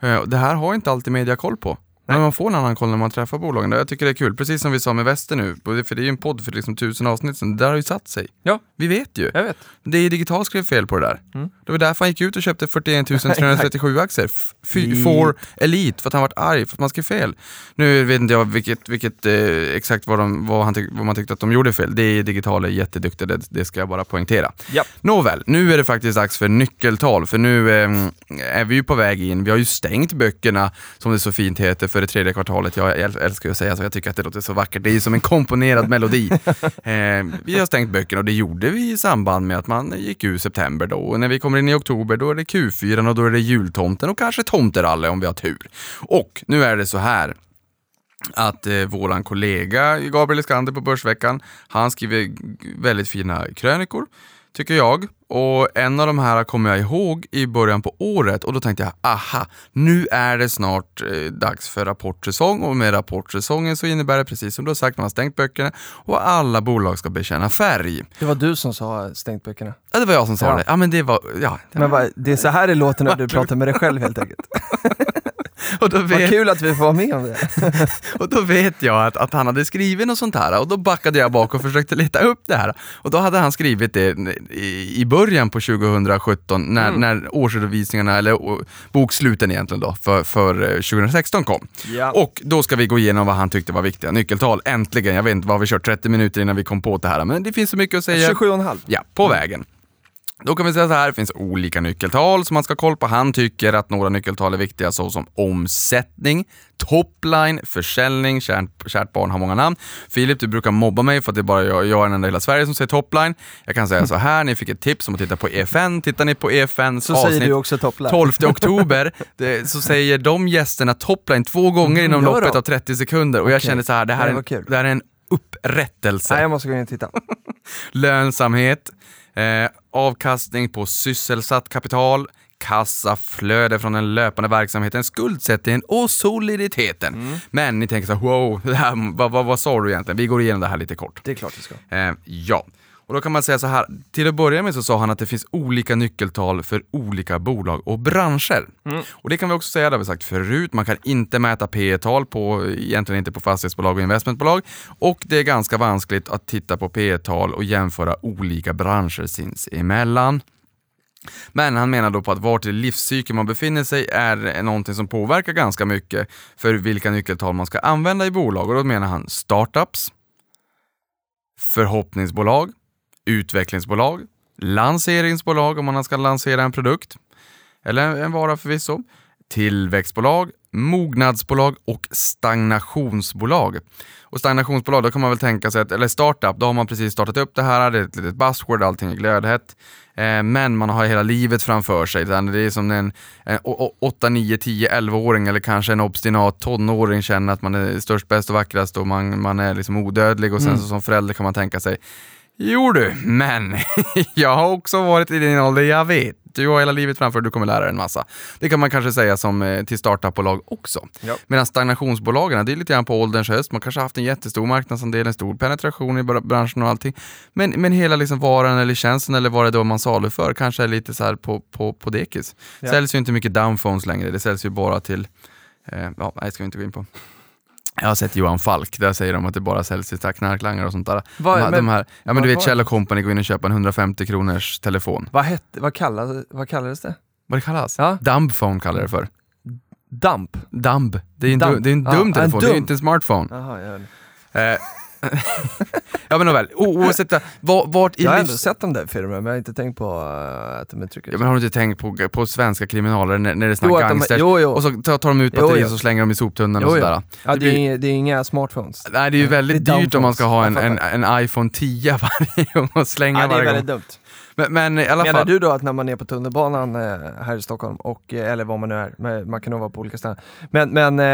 Eh, och Det här har inte alltid media koll på. Men man får en annan koll när man träffar bolagen. Jag tycker det är kul, precis som vi sa med Väster nu, för det är ju en podd för liksom tusen avsnitt sedan, det där har ju satt sig. Ja, Vi vet ju. jag vet. Det är digital skrev fel på det där. Mm. Det var därför han gick ut och köpte 41 337 aktier. Elite. For Elite, för att han varit arg för att man skrev fel. Nu vet inte jag vilket, vilket eh, exakt vad, de, vad, han tyck, vad man tyckte att de gjorde fel. Det är digitala jätteduktiga, det, det ska jag bara poängtera. Ja. Nåväl, nu är det faktiskt dags för nyckeltal, för nu eh, är vi ju på väg in. Vi har ju stängt böckerna, som det så fint heter, för det tredje kvartalet. Jag äl- älskar att säga så, jag tycker att det låter så vackert. Det är ju som en komponerad melodi. Eh, vi har stängt böckerna och det gjorde vi i samband med att man gick ur september då. Och när vi kommer in i oktober, då är det Q4 och då är det jultomten och kanske tomteralle om vi har tur. Och nu är det så här att eh, våran kollega Gabriel Eskander på Börsveckan, han skriver väldigt fina krönikor, tycker jag. Och en av de här kommer jag ihåg i början på året och då tänkte jag, aha, nu är det snart eh, dags för rapportsäsong och med rapportsäsongen så innebär det precis som du har sagt, man har stängt böckerna och alla bolag ska bekänna färg. Det var du som sa stängt böckerna. Ja, det var jag som sa Ja. det. Ja, men det var, ja. Men vad, det är så här det låter när du pratar med dig själv helt enkelt. Och då Vad vet, kul att vi får vara med om det. Och då vet jag att, att han hade skrivit något sånt här och då backade jag bak och försökte leta upp det här. Och då hade han skrivit det i, i början på 2017 när, Mm. när årsredovisningarna, eller boksluten egentligen då, för, för eh, 2016 kom. Ja. Och då ska vi gå igenom vad han tyckte var viktiga nyckeltal. Äntligen, jag vet inte vad vi kört 30 minuter innan vi kom på det här, men det finns så mycket att säga. 27,5. Ja, på vägen. Då kan vi säga så här, det finns olika nyckeltal som man ska ha koll på. Han tycker att några nyckeltal är viktiga såsom omsättning, topline, försäljning, kärt, kärt barn har många namn. Filip, du brukar mobba mig för att det är bara jag, jag är den enda i hela Sverige som säger topline. Jag kan säga så här, ni fick ett tips om att titta på EFN. Tittar ni på EFNs Så säger avsnitt du också topplar. 12 oktober, det, så säger de gästerna topline två gånger inom Mm, gör loppet av 30 sekunder. Och jag Okej. känner så här, det här, Nej, är, en, det här är en upprättelse Nej, jag måste gå in och titta. lönsamhet, eh, avkastning på sysselsatt kapital, kassaflöde från den löpande verksamheten, skuldsättningen och soliditeten. Mm. Men ni tänker så här, wow, här, vad, vad, vad sa du egentligen? Vi går igenom det här lite kort. Det är klart vi ska. Eh, ja, och då kan man säga så här. Till att börja med så sa han att det finns olika nyckeltal för olika bolag och branscher. Och det kan vi också säga, det har vi sagt förut, man kan inte mäta P tal på, egentligen inte på fastighetsbolag och investmentbolag. Och det är ganska vanskligt att titta på P tal och jämföra olika branscher sinsemellan. Men han menar då på att vart i livscykeln man befinner sig är någonting som påverkar ganska mycket för vilka nyckeltal man ska använda i bolag. Och då menar han startups, förhoppningsbolag, utvecklingsbolag, lanseringsbolag om man ska lansera en produkt, eller en vara förvisso, tillväxtbolag, mognadsbolag och stagnationsbolag. Och stagnationsbolag, då kan man väl tänka sig att, eller startup, då har man precis startat upp det här, det är ett litet buzzword, allting är glödhett. Eh, men man har hela livet framför sig. Det är som en, en 8, 9, 10, 11-åring eller kanske en obstinat tonåring känner att man är störst, bäst och vackrast och man, man är liksom odödlig och sen Mm. så som förälder kan man tänka sig Jo du, men jag har också varit i din ålder, jag vet. Du har hela livet framför dig, du kommer lära dig en massa. Det kan man kanske säga som eh, till startupbolag också. Ja. Medan stagnationsbolagen, det är lite grann på ålderns höst. Man kanske har haft en jättestor marknadsandel, en stor penetration i bra- branschen och allting. Men, men hela liksom varan eller tjänsten eller vad det då man saluför kanske är lite så här på, på, på dekis. Ja. Säljs ju inte mycket downphones längre, det säljs ju bara till, eh, ja, nej, ska vi inte gå in på. Jag har sett Johan Falk, där säger de att det bara säljs till knarklangare och sånt där. Vad- de, här, men- de här, ja men du vet det? Kjell och Company går in och köper en 150 kronors telefon. Vad, hette, vad, kallades, vad kallades det? Vad det kallas? Ja. Dumbphone kallar det för. Dump? Dumb. Det är en, Dumb. du, det är en dum en telefon, det är dum. ju inte en smartphone. Eh, ja men nåväl, O- oavsett det, var- vart i jag har ändå livs... sett de där filmerna men jag har inte tänkt på uh, att de uttrycker Ja, men har du inte tänkt på, på svenska kriminaler när, när det är såna Jo, de- gangsters jo, jo. och så tar, de ut batterier och slänger dem i soptunnan och Jo, jo. sådär. Ja, det, blir- är, inga- det är inga smartphones. Nej det är ju väldigt Det är dyrt om man ska ha en, en, en iPhone 10 varje gång och slänga Ja, det är varje väldigt gång. dumt. Men, men i alla Menar fall, du då att när man är på tunnelbanan eh, här i Stockholm, och, eh, eller var man nu är, man kan nog vara på olika ställen. Men, men eh,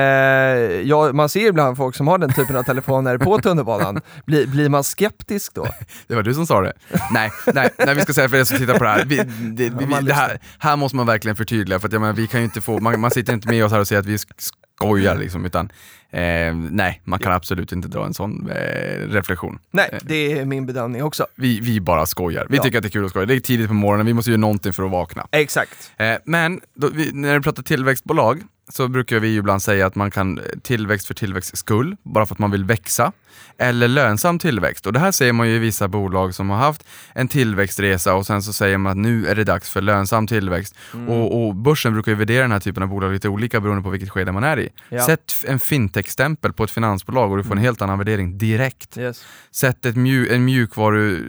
ja, man ser ibland folk som har den typen av telefoner på tunnelbanan. Blir, blir man skeptisk då? det var du som sa det. nej, nej, nej, vi ska säga för er som tittar på det här, vi, det, vi, det här, här måste man verkligen förtydliga för att jag menar, vi kan ju inte få, man, man sitter inte med oss här och säger att vi sk- skojar liksom, utan eh, nej, man kan absolut inte dra en sån eh, reflektion. Nej, det är min bedömning också. Vi, vi bara skojar. Vi Ja. tycker att det är kul att skoja. Det är tidigt på morgonen, vi måste göra någonting för att vakna. Exakt. Eh, men då, vi, när vi pratar tillväxtbolag så brukar vi ibland säga att man kan eh, tillväxt för tillväxt skull, bara för att man vill växa. Eller lönsam tillväxt. Och det här ser man ju i vissa bolag som har haft en tillväxtresa och sen så säger man att nu är det dags för lönsam tillväxt. Mm. Och, och börsen brukar ju värdera den här typen av bolag lite olika beroende på vilket skede man är i. Ja. Sätt en fintech-stämpel på ett finansbolag och du får en helt annan värdering direkt. Yes. Sätt ett mju en, mjukvaru,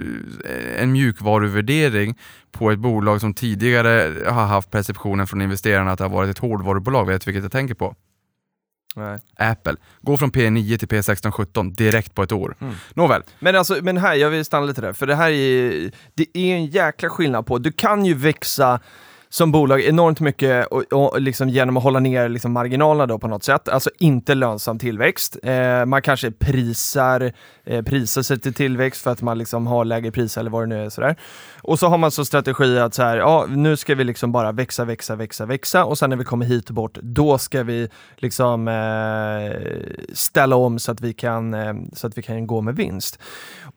en mjukvaruvärdering på ett bolag som tidigare har haft perceptionen från investerarna att det har varit ett hårdvarubolag. Vet vilket jag tänker på? Nej. Apple. Gå från P9 till P16, 17 direkt på ett år. Mm. Nåväl, Men alltså, men här, jag vill stanna lite där, för det här är, det är en jäkla skillnad på, du kan ju växa som bolag enormt mycket och, och liksom genom att hålla ner liksom marginalerna då på något sätt, alltså inte lönsam tillväxt. Eh, man kanske prisar, eh, prisar sig till tillväxt för att man liksom har lägre priser eller vad det nu är. Sådär. Och så har man så strategi att så här, ja, nu ska vi liksom bara växa, växa, växa, växa och sen när vi kommer hit och bort, då ska vi liksom eh, ställa om så att vi kan, eh, så att vi kan gå med vinst.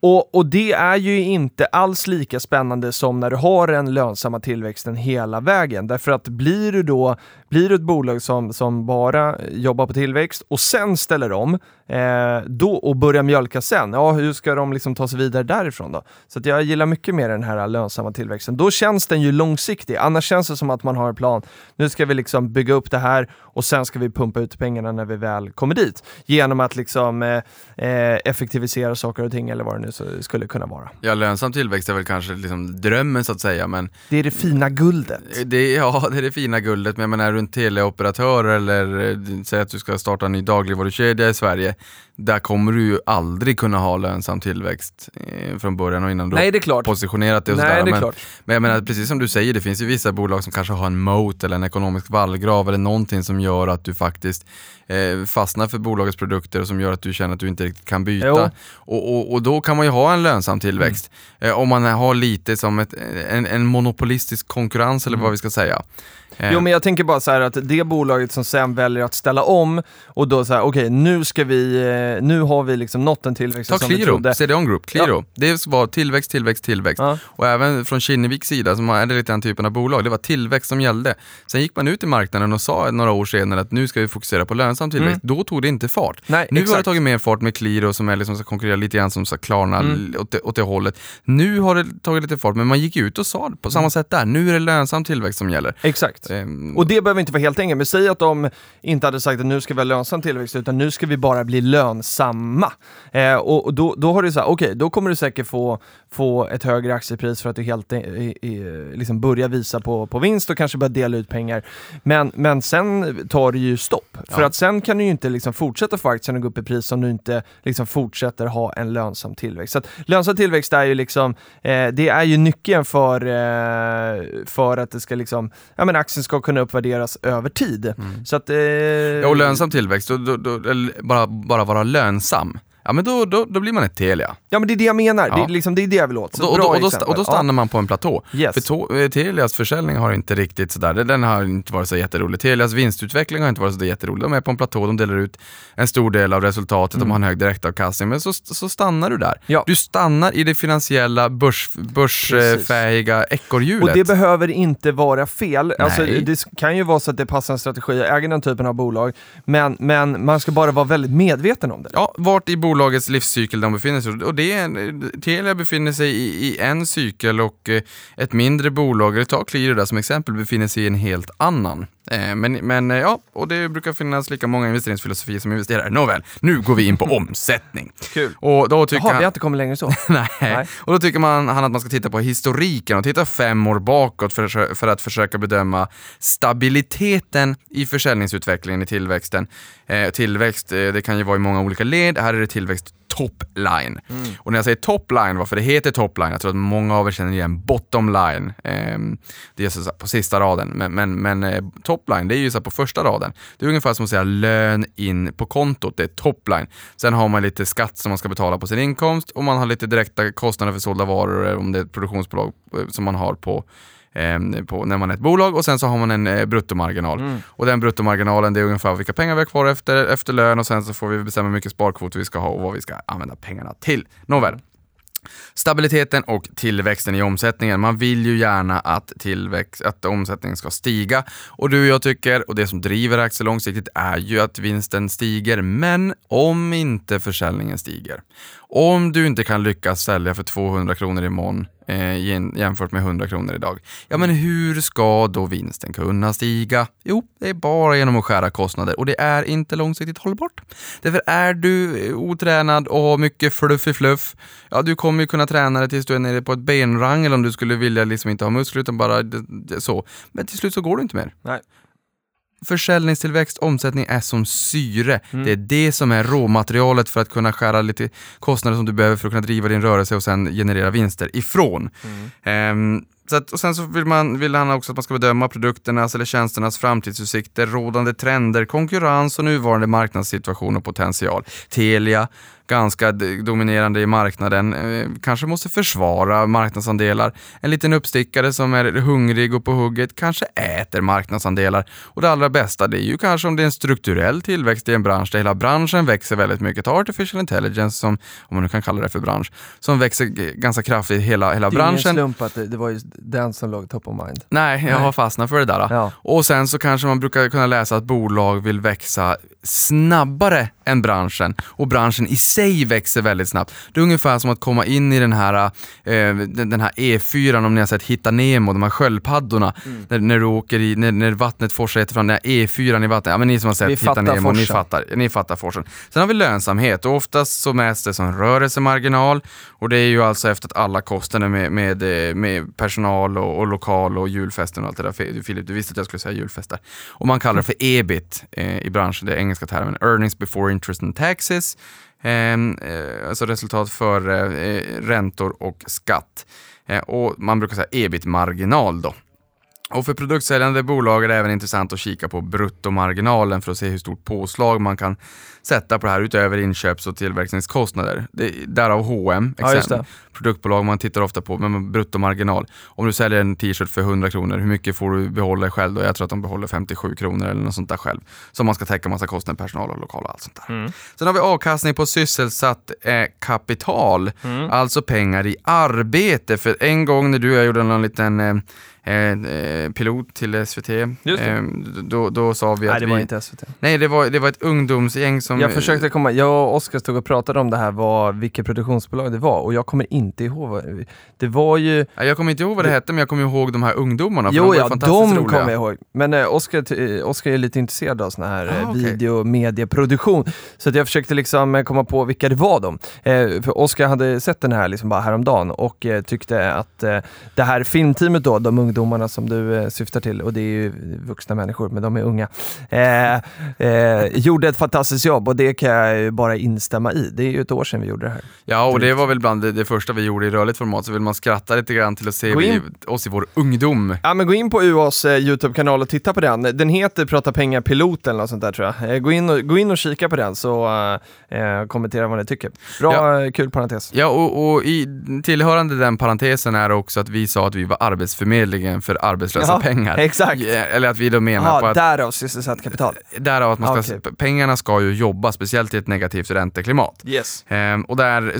Och, och det är ju inte alls lika spännande som när du har den lönsamma tillväxten hela vägen. Därför att blir du då blir du ett bolag som, som bara jobbar på tillväxt och sen ställer om eh, då, och börjar mjölka sen, ja hur ska de liksom ta sig vidare därifrån då? Så jag gillar mycket mer den här lönsamma tillväxten. Då känns den ju långsiktig, annars känns det som att man har en plan. Nu ska vi liksom bygga upp det här och sen ska vi pumpa ut pengarna när vi väl kommer dit. Genom att liksom eh, eh, effektivisera saker och ting eller vad det nu skulle kunna vara. ja, lönsam tillväxt är väl kanske liksom drömmen så att säga, men Det är det fina guldet. Eh, det, ja, det är det fina guldet. Men jag menar, är du en teleoperatör eller säger säg att du ska starta en ny dagligvarukedja i Sverige, där kommer du ju aldrig kunna ha lönsam tillväxt eh, från början och innan du Nej, det är klart. positionerat det och Nej, sådär. det är Men, klart. men jag menar, precis som du säger, det finns ju vissa bolag som kanske har en moat eller en ekonomisk vallgrav eller någonting som gör att du faktiskt eh, fastnar för bolagets produkter och som gör att du känner att du inte riktigt kan byta. Mm. Och, och, och då kan man ju ha en lönsam tillväxt. Eh, om man har lite som ett, en, en monopolistisk konkurrens eller vad vi ska säga. Eh, Mm. Jo men jag tänker bara så här att det bolaget som sen väljer att ställa om och då så här, okej nu ska vi, eh, nu har vi liksom nått en tillväxt Ta som vi Qliro, trodde. CDON Group, Qliro. Det var tillväxt, tillväxt, tillväxt. Ja. Och även från Kinneviks sida, som är lite den typen av bolag, det var tillväxt som gällde. Sen gick man ut i marknaden och sa några år senare att nu ska vi fokusera på lönsam tillväxt. Då tog det inte fart. Mm. Nej, nu har det exakt. tagit mer fart med Qliro som är liksom ska konkurrera lite grann som ska Klarna Mm. åt, det, åt det hållet. Nu har det tagit lite fart, men man gick ut och sa på Mm. samma sätt där. Nu är det lönsam tillväxt som gäller. Exakt. Ehm, Och det behöver inte vara helt enkelt, men säg att de inte hade sagt att nu ska vi ha lönsam tillväxt, utan nu ska vi bara bli lönsamma. Eh, och och då, då har du så här, okej, då kommer du säkert få, få ett högre aktiepris för att du helt i, i, liksom börjar visa på, på vinst och kanske börjar dela ut pengar. Men, men sen tar det ju stopp. För Ja. att sen kan du ju inte liksom fortsätta få aktien att gå upp i pris om du inte liksom fortsätter ha en lönsam tillväxt. Så att lönsam tillväxt är ju liksom, eh, det är ju nyckeln för, eh, för att det ska liksom, ja men aktien ska kunna uppvärderas över tid. Så att, eh, Ja, och lönsam tillväxt, då, då, då, eller bara, bara vara lönsam, ja men då, då, då blir man ett Telia. Ja men det är det jag menar, det, Ja. är liksom, det är det jag vill åt. Och Så då, och, då, och, då, exempel. och då stannar man på en platå. Yes. För to, eh, Telias försäljning har inte riktigt sådär, den har inte varit så jätterolig. Telias vinstutveckling har inte varit så jätterolig. De är på en platå, de delar ut en stor del av resultatet, de har en hög direktavkastning, men så, så stannar du där. Mm. Ja. Du stannar i det finansiella börs, börsfähiga ekorrhjulet. Och det behöver inte vara fel. Alltså, det kan ju vara så att det passar en strategi att äga den typen av bolag, men, men man ska bara vara väldigt medveten om det. Ja, vart i bolagets livscykel de befinner sig. Och det är, Telia befinner sig i, i en cykel och eh, ett mindre bolag, eller ta Qliro där som exempel, befinner sig i en helt annan. Eh, Men, men eh, ja, och det brukar finnas lika många investeringsfilosofier som investerare. Nåväl, nu går vi in på omsättning. Kul. Och då tycker Jaha, han... vi har inte kommit längre så. Nej. Nej. Och då tycker man, han att man ska titta på historiken och titta fem år bakåt för, för att försöka bedöma stabiliteten i försäljningsutvecklingen i tillväxten. Eh, tillväxt, eh, det kan ju vara i många olika led. Här är det tillväxt top line. Och när jag säger top line, varför det heter top line, jag tror att många av er känner igen bottom line. Eh, det är så på sista raden, men, men, men eh, top line, det är ju så på första raden. Det är ungefär som att säga lön in på kontot, det är top line. Sen har man lite skatt som man ska betala på sin inkomst och man har lite direkta kostnader för sålda varor, eh, om det är ett produktionsbolag eh, som man har på eh, på, när man är ett bolag och sen så har man en eh, bruttomarginal. Och den bruttomarginalen det är ungefär vilka pengar vi har kvar efter, efter lön och sen så får vi bestämma hur mycket sparkvoter vi ska ha och vad vi ska använda pengarna till. Nåväl. Stabiliteten och tillväxten i omsättningen. Man vill ju gärna att, tillväxt, att omsättningen ska stiga. Och du och jag tycker, och det som driver aktier långsiktigt är ju att vinsten stiger. Men om inte försäljningen stiger, om du inte kan lyckas sälja för 200 kronor imorgon eh, jämfört med 100 kronor idag, ja men hur ska då vinsten kunna stiga? Jo, det är bara genom att skära kostnader och det är inte långsiktigt hållbart. Därför är du eh, otränad och har mycket fluff i fluff, ja du kommer ju kunna träna dig tills du är nere på ett benrang eller om du skulle vilja liksom inte ha muskler utan bara så. Men till slut så går du inte mer. Nej. Försäljningstillväxt, omsättning är som syre. Det är det som är råmaterialet för att kunna skära lite kostnader som du behöver för att kunna driva din rörelse och sen generera vinster ifrån. Ehm, så att, och sen så vill, man, vill han också att man ska bedöma produkternas eller tjänsternas framtidsutsikter, rådande trender, konkurrens och nuvarande marknadssituation och potential. Telia, ganska dominerande i marknaden, eh, kanske måste försvara marknadsandelar. En liten uppstickare som är hungrig och på hugget kanske äter marknadsandelar. Och det allra bästa det är ju kanske om det är en strukturell tillväxt i en bransch där hela branschen växer väldigt mycket. Ta artificial intelligence, som, om man nu kan kalla det för bransch, som växer ganska kraftigt hela, hela Det är ingen branschen. slump att det, det var just den som låg top of mind. Nej, jag har fastnat för det där. Ja. Och sen så kanske man brukar kunna läsa att bolag vill växa snabbare än branschen och branschen i sig växer väldigt snabbt. Det är ungefär som att komma in i den här, eh, den här E4 om ni har sett Hitta Nemo, de här sköldpaddorna. Mm. När, när du åker i, när, när vattnet forsar jättefram, den här E4 i vattnet. Ja men ni som har sett Vi Hitta Nemo, ni fattar, ni fattar forsen. Sen har vi lönsamhet och oftast så mäts det som rörelsemarginal och det är ju alltså efter att alla kostnader med, med, eh, med personal och, och lokal och julfesten och allt det där. Fi- Filip, du visste att jag skulle säga julfester. Och man kallar det för ebit eh, i branschen, det är engelska termen, earnings before interest and taxes. Ehm, eh, alltså resultat för eh, räntor och skatt. Eh, och man brukar säga ebit-marginal då. Och för produktsäljande bolag är det även intressant att kika på bruttomarginalen för att se hur stort påslag man kan sätta på det här utöver inköps och tillverkningskostnader. Det, därav H&M Ja, produktbolag man tittar ofta på, men bruttomarginal. Om du säljer en t-shirt för 100 kronor, hur mycket får du behålla själv då? Jag tror att de behåller 57 kronor eller något sånt där själv. Så man ska täcka massa kostnader, personal och lokal och allt sånt där. Sen har vi avkastning på sysselsatt eh, kapital, alltså pengar i arbete. För en gång när du och jag gjorde någon liten eh, eh, pilot till SVT, det. eh, då, då sa vi att Nej, det vi... var inte SVT. Nej, det var, det var ett ungdomsgäng som... Jag försökte komma, jag och Oskar stod och pratade om det här, vad, vilket produktionsbolag det var och jag kommer inte ihåg. Det var ju... Ja, Jag kommer inte ihåg vad det hette, men jag kommer ihåg de här ungdomarna. de Jo, ju ja, de roliga. kommer jag ihåg. Men eh, Oskar, eh, Oskar är lite intresserad av sån här Ah, eh, okej. video och medieproduktion. Så att jag försökte liksom eh, komma på vilka det var de. Eh, för Oskar hade sett den här liksom bara häromdagen och eh, tyckte att eh, det här filmteamet då, de ungdomarna som du eh, syftar till, och det är ju vuxna människor, men de är unga, eh, eh, gjorde ett fantastiskt jobb och det kan jag ju bara instämma i. Det är ju ett år sedan vi gjorde det här. Ja, och det var väl bland det, det första vi gjorde i rörligt format, så vill man skratta lite grann till att se vi, oss i vår ungdom. Ja men gå in på UAs eh, YouTube-kanal och titta på den. Den heter Prata pengar pilot eller något sånt där tror jag. Eh, gå, in och, gå in och kika på den så eh, kommentera vad ni tycker. Bra, eh, kul parentes. Ja, och, och i tillhörande den parentesen är också att vi sa att vi var arbetsförmedlingen för arbetslösa Ja, pengar. exakt. Eller att vi då menar på Jaha, att därav sysselsatt kapital. därav att man ska, okej. pengarna ska ju jobba, speciellt i ett negativt ränteklimat. Yes. Ehm, och där,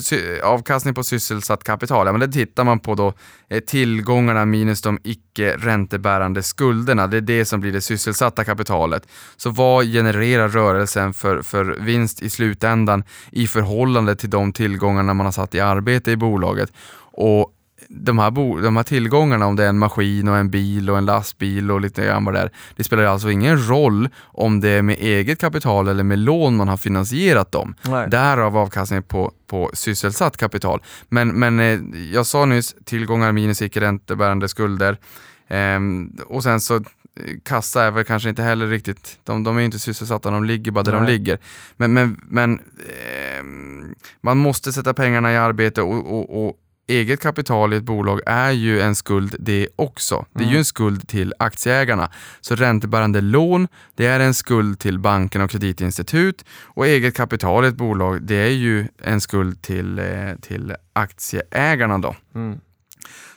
avkastning på sysselsatt kapital, ja men det tittar man på då eh, tillgångarna minus de icke räntebärande skulderna. Det är det som blir det sysselsatta kapitalet. Så vad genererar rörelsen för, för vinst i slutändan i förhållande till de tillgångarna man har satt i arbete i bolaget? Och de här, bo, de här tillgångarna, om det är en maskin och en bil och en lastbil och lite grann vad det är, det spelar alltså ingen roll om det är med eget kapital eller med lån man har finansierat dem. Nej. Därav avkastning på, på sysselsatt kapital. Men, men eh, jag sa nyss tillgångar minus icke räntebärande skulder. Ehm, och sen så eh, kassa är väl kanske inte heller riktigt, de, de är inte sysselsatta, de ligger bara där de Nej. ligger. Men, men, men ehm, man måste sätta pengarna i arbete och, och, och eget kapital i ett bolag är ju en skuld det också. Det är ju en skuld till aktieägarna. Så räntebärande lån, det är en skuld till banken och kreditinstitut och eget kapital i ett bolag, det är ju en skuld till, eh, till aktieägarna då. Mm.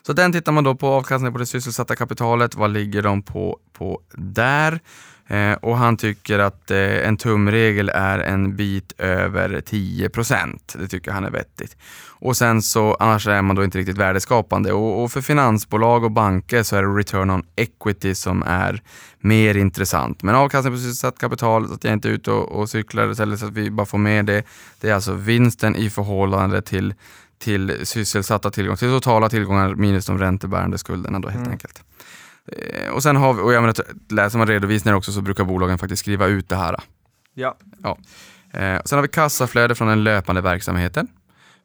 Så den tittar man då på avkastningen på det sysselsatta kapitalet. Vad ligger de på, på där? Eh, och han tycker att eh, en tumregel är en bit över 10% Det tycker han är vettigt. Och sen så, annars är man då inte riktigt värdeskapande. Och, och för finansbolag och banker så är det return on equity som är mer intressant. Men avkastning på sysselsatt kapital, så att jag inte är ute och, och cyklar, eller så att vi bara får med det. Det är alltså vinsten i förhållande till till sysselsatta tillgångar, till totala tillgångar minus de räntebärande skulderna då helt Mm. enkelt. Eh, Och sen har vi, och jag menar, läser man redovisningar också så brukar bolagen faktiskt skriva ut det här. Ja. Eh, sen har vi kassaflöde från den löpande verksamheten.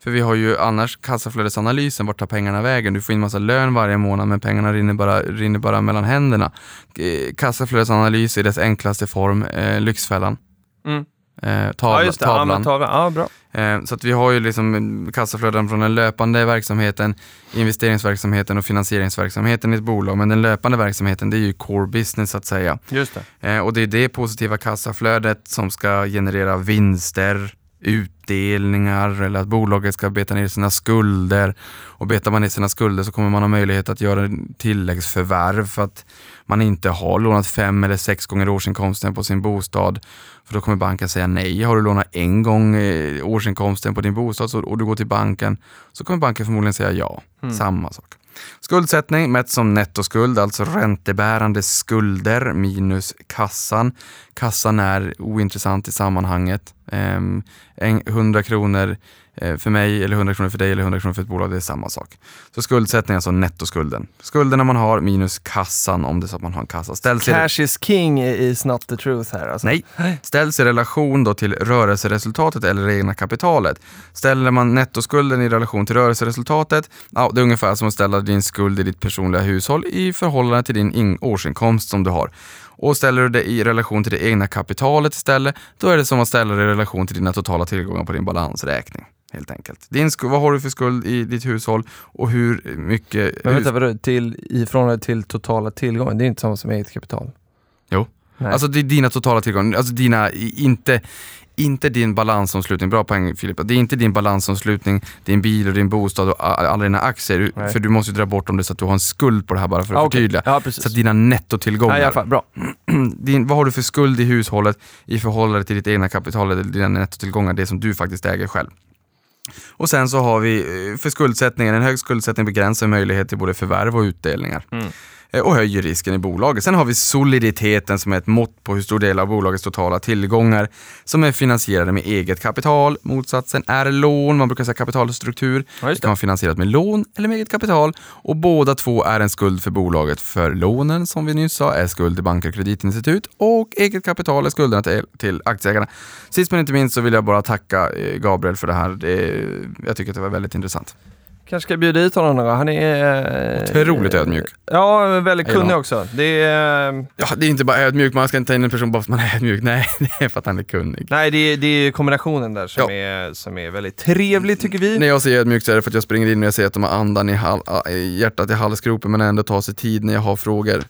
För vi har ju annars kassaflödesanalysen, vart tar pengarna vägen? Du får in massa lön varje månad men pengarna rinner bara, rinner bara mellan händerna. Eh, kassaflödesanalys i dess enklaste form, eh, Lyxfällan. Mm. Eh, tavla, ja, just det. Ja, tavlan. men tavlan. Ja, bra. Eh, Så att vi har ju liksom kassaflöden från den löpande verksamheten, investeringsverksamheten och finansieringsverksamheten i ett bolag. Men den löpande verksamheten det är ju core business så att säga. Just det. Eh, Och det är det positiva kassaflödet som ska generera vinster, utdelningar eller att bolaget ska beta ner sina skulder. Och betar man ner sina skulder så kommer man ha möjlighet att göra en tilläggsförvärv för att man inte har lånat fem eller sex gånger årsinkomsten på sin bostad. För då kommer banken säga nej. Har du lånat en gång eh, årsinkomsten på din bostad så, och du går till banken så kommer banken förmodligen säga ja. Samma sak. Skuldsättning mätt som nettoskuld, alltså räntebärande skulder minus kassan. Kassan är ointressant i sammanhanget. Ehm, en- 100 kronor eh, för mig, eller 100 kronor för dig eller 100 kronor för ett bolag, det är samma sak. Så skuldsättning är alltså nettoskulden. Skulderna man har minus kassan om det är så att man har en kassa. Ställs i, Cash is king is not the truth här alltså. nej, ställs i relation då till rörelseresultatet eller det egna kapitalet. Ställer man nettoskulden i relation till rörelseresultatet, ja, det är ungefär som att ställa din skuld i ditt personliga hushåll i förhållande till din in- årsinkomst som du har. Och ställer du det i relation till det egna kapitalet istället, då är det som att ställa det i relation till dina totala tillgångar på din balansräkning. Helt enkelt. Din vad har du för skuld i ditt hushåll och hur mycket... Men vänta, vadå? Till, I förhållande till totala tillgångar? Det är inte samma som eget kapital. Jo. Nej. Alltså det är dina totala tillgångar, alltså dina, inte, inte din balansomslutning, bra poäng Filippa, det är inte din balansomslutning, din bil och din bostad och alla dina aktier, Nej. för du måste ju dra bort om det så att du har en skuld på det här bara för att Ah, förtydliga. Ja, precis. Så att dina nettotillgångar, alla fall, bra. din, vad har du för skuld i hushållet i förhållande till ditt egna kapital eller dina nettotillgångar, det som du faktiskt äger själv. Och sen så har vi eh, för skuldsättningen, en hög skuldsättning begränsar möjlighet till både förvärv och utdelningar. Mm. Eh, och höjer risken i bolaget. Sen har vi soliditeten som är ett mått på hur stor del av bolagets totala tillgångar som är finansierade med eget kapital. Motsatsen är lån, man brukar säga kapitalstruktur. Ja, just det kan vara finansierat med lån eller med eget kapital och båda två är en skuld för bolaget. För lånen, som vi nyss sa, är skuld till banker och kreditinstitut och eget kapital är skulderna till, till aktieägarna. Sist men inte minst så vill jag bara tacka eh, Gabriel för det här. Det, jag tycker att det var väldigt intressant. Kanske ska bjuda hit honom någon gång. Han är... eh, Otroligt ödmjuk. Ja, väldigt kunnig också. Det är... Ja, det är inte bara ödmjuk, man ska inte ta in en person bara för att man är ödmjuk. Nej, det är för att han är kunnig. Nej, det är, det är kombinationen där som, Ja. är, som är väldigt trevlig tycker vi. När jag säger ödmjuk så är det för att jag springer in och jag ser att de har andan i, hal- i hjärtat i halsgropen men ändå tar sig tid när jag har frågor.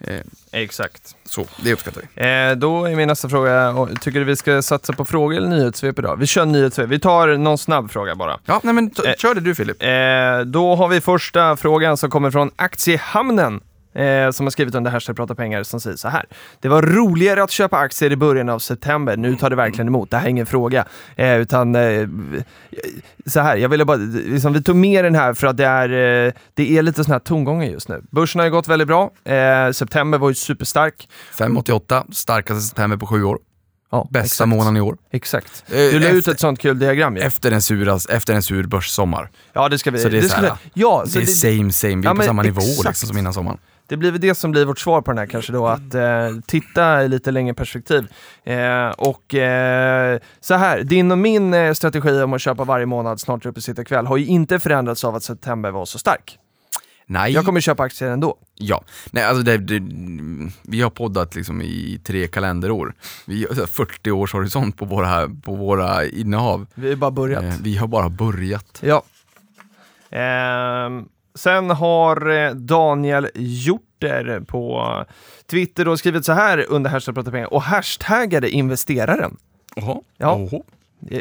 Eh, Exakt. så, det uppskattar vi. Eh, då är min nästa fråga, tycker du vi ska satsa på frågor eller nyhetssvep idag? Vi kör nyhetssvep. Vi tar någon snabb fråga bara. Ja, nej men Eh. kör det du Filip. Eh, då har vi första frågan som kommer från Aktiehamnen. Eh, som har skrivit under hashtag prata pengar som säger så här. Det var roligare att köpa aktier i början av september. Nu tar det verkligen emot. Det här är ingen fråga. Eh, utan eh, så här, jag ville bara, liksom, vi tog med den här för att det är, eh, det är lite sådana här tongångar just nu. Börsen har ju gått väldigt bra. Eh, september var ju superstark. 5,88, starkaste september på sju år. Ja, Bästa exakt. månaden i år. Exakt. Eh, Du la ut ett sånt kul diagram ju. Efter en, suras, efter en sur börssommar. Ja, det ska vi. Så det är ska här, vi, ja, så det är det, same same, vi är Ja, på samma nivå exakt. liksom, som innan sommaren. Det blir väl det som blir vårt svar på den här kanske då, att eh, titta i lite längre perspektiv. Eh, och eh, så här, din och min eh, strategi om att köpa varje månad, snart uppe sitta kväll, har ju inte förändrats av att september var så stark. Nej. Jag kommer köpa aktier ändå. Ja, nej alltså det, det, vi har poddat liksom i tre kalenderår. Vi har 40 års horisont på våra, på våra innehav. Vi har bara börjat. Eh, vi har bara börjat. Ja. Ehm, sen har eh, Daniel Hjorter på Twitter då skrivit så här under hashtag prata pengar och hashtagade investeraren. Jaha. Ja. Eh,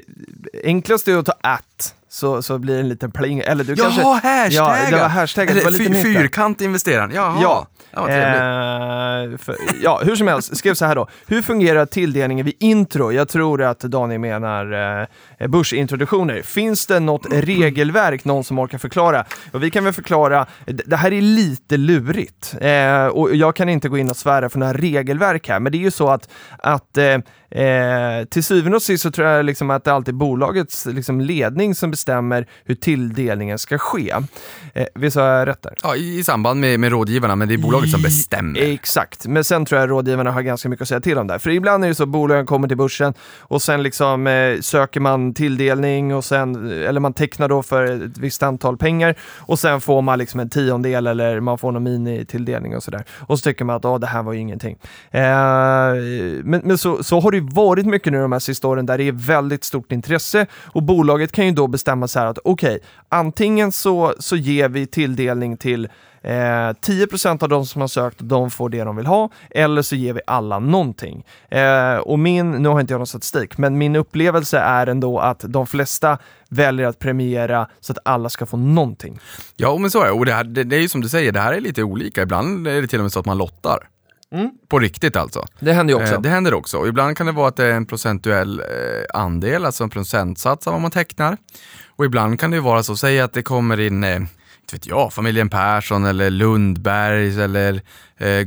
Enklast är att ta att, så, så blir det en liten pling. Eller du Jaha, kanske... hashtaggar! Ja, det var hashtaggar. Det Eller var lite fy, nytt där. fyrkant investeraren. Jaha. Ja. Ja. Eh, för, ja, hur som helst, skrev så här då. Hur fungerar tilldelningen vid intro? Jag tror att Daniel menar eh, börsintroduktioner. Finns det något regelverk, någon som orkar förklara? Och vi kan väl förklara, det här är lite lurigt. Eh, och jag kan inte gå in och svära för några regelverk här, men det är ju så att, att eh, Eh, till syvende och sist så tror jag liksom att det alltid är bolagets liksom, ledning som bestämmer hur tilldelningen ska ske. Eh, visst har jag rätt där? Ja, i, I samband med, med rådgivarna, men det är bolaget som bestämmer. Exakt, men sen tror jag rådgivarna har ganska mycket att säga till om där. För ibland är det så att bolagen kommer till börsen och sen liksom eh, söker man tilldelning och sen, eller man tecknar då för ett visst antal pengar och sen får man liksom en tiondel eller man får någon mini-tilldelning och sådär. Och så tycker man att "Åh, det här var ju ingenting. Eh, men men så, så har det ju varit mycket nu de här sista åren där det är väldigt stort intresse och bolaget kan ju då bestämma så här att okej, antingen så, så ger vi tilldelning till Eh, 10% av de som har sökt, de får det de vill ha, eller så ger vi alla någonting. Eh, och min, nu har inte jag någon statistik, men min upplevelse är ändå att de flesta väljer att premiera så att alla ska få någonting. Ja, men så är det. Och det, här, det, det är ju som du säger, det här är lite olika. Ibland är det till och med så att man lottar. På riktigt alltså. Det händer ju också. Eh, det händer också. Och ibland kan det vara att det är en procentuell eh, andel, alltså en procentsats av vad man tecknar. Och ibland kan det ju vara så, säg att det kommer in, eh, inte vet jag, familjen Persson eller Lundbergs eller eh,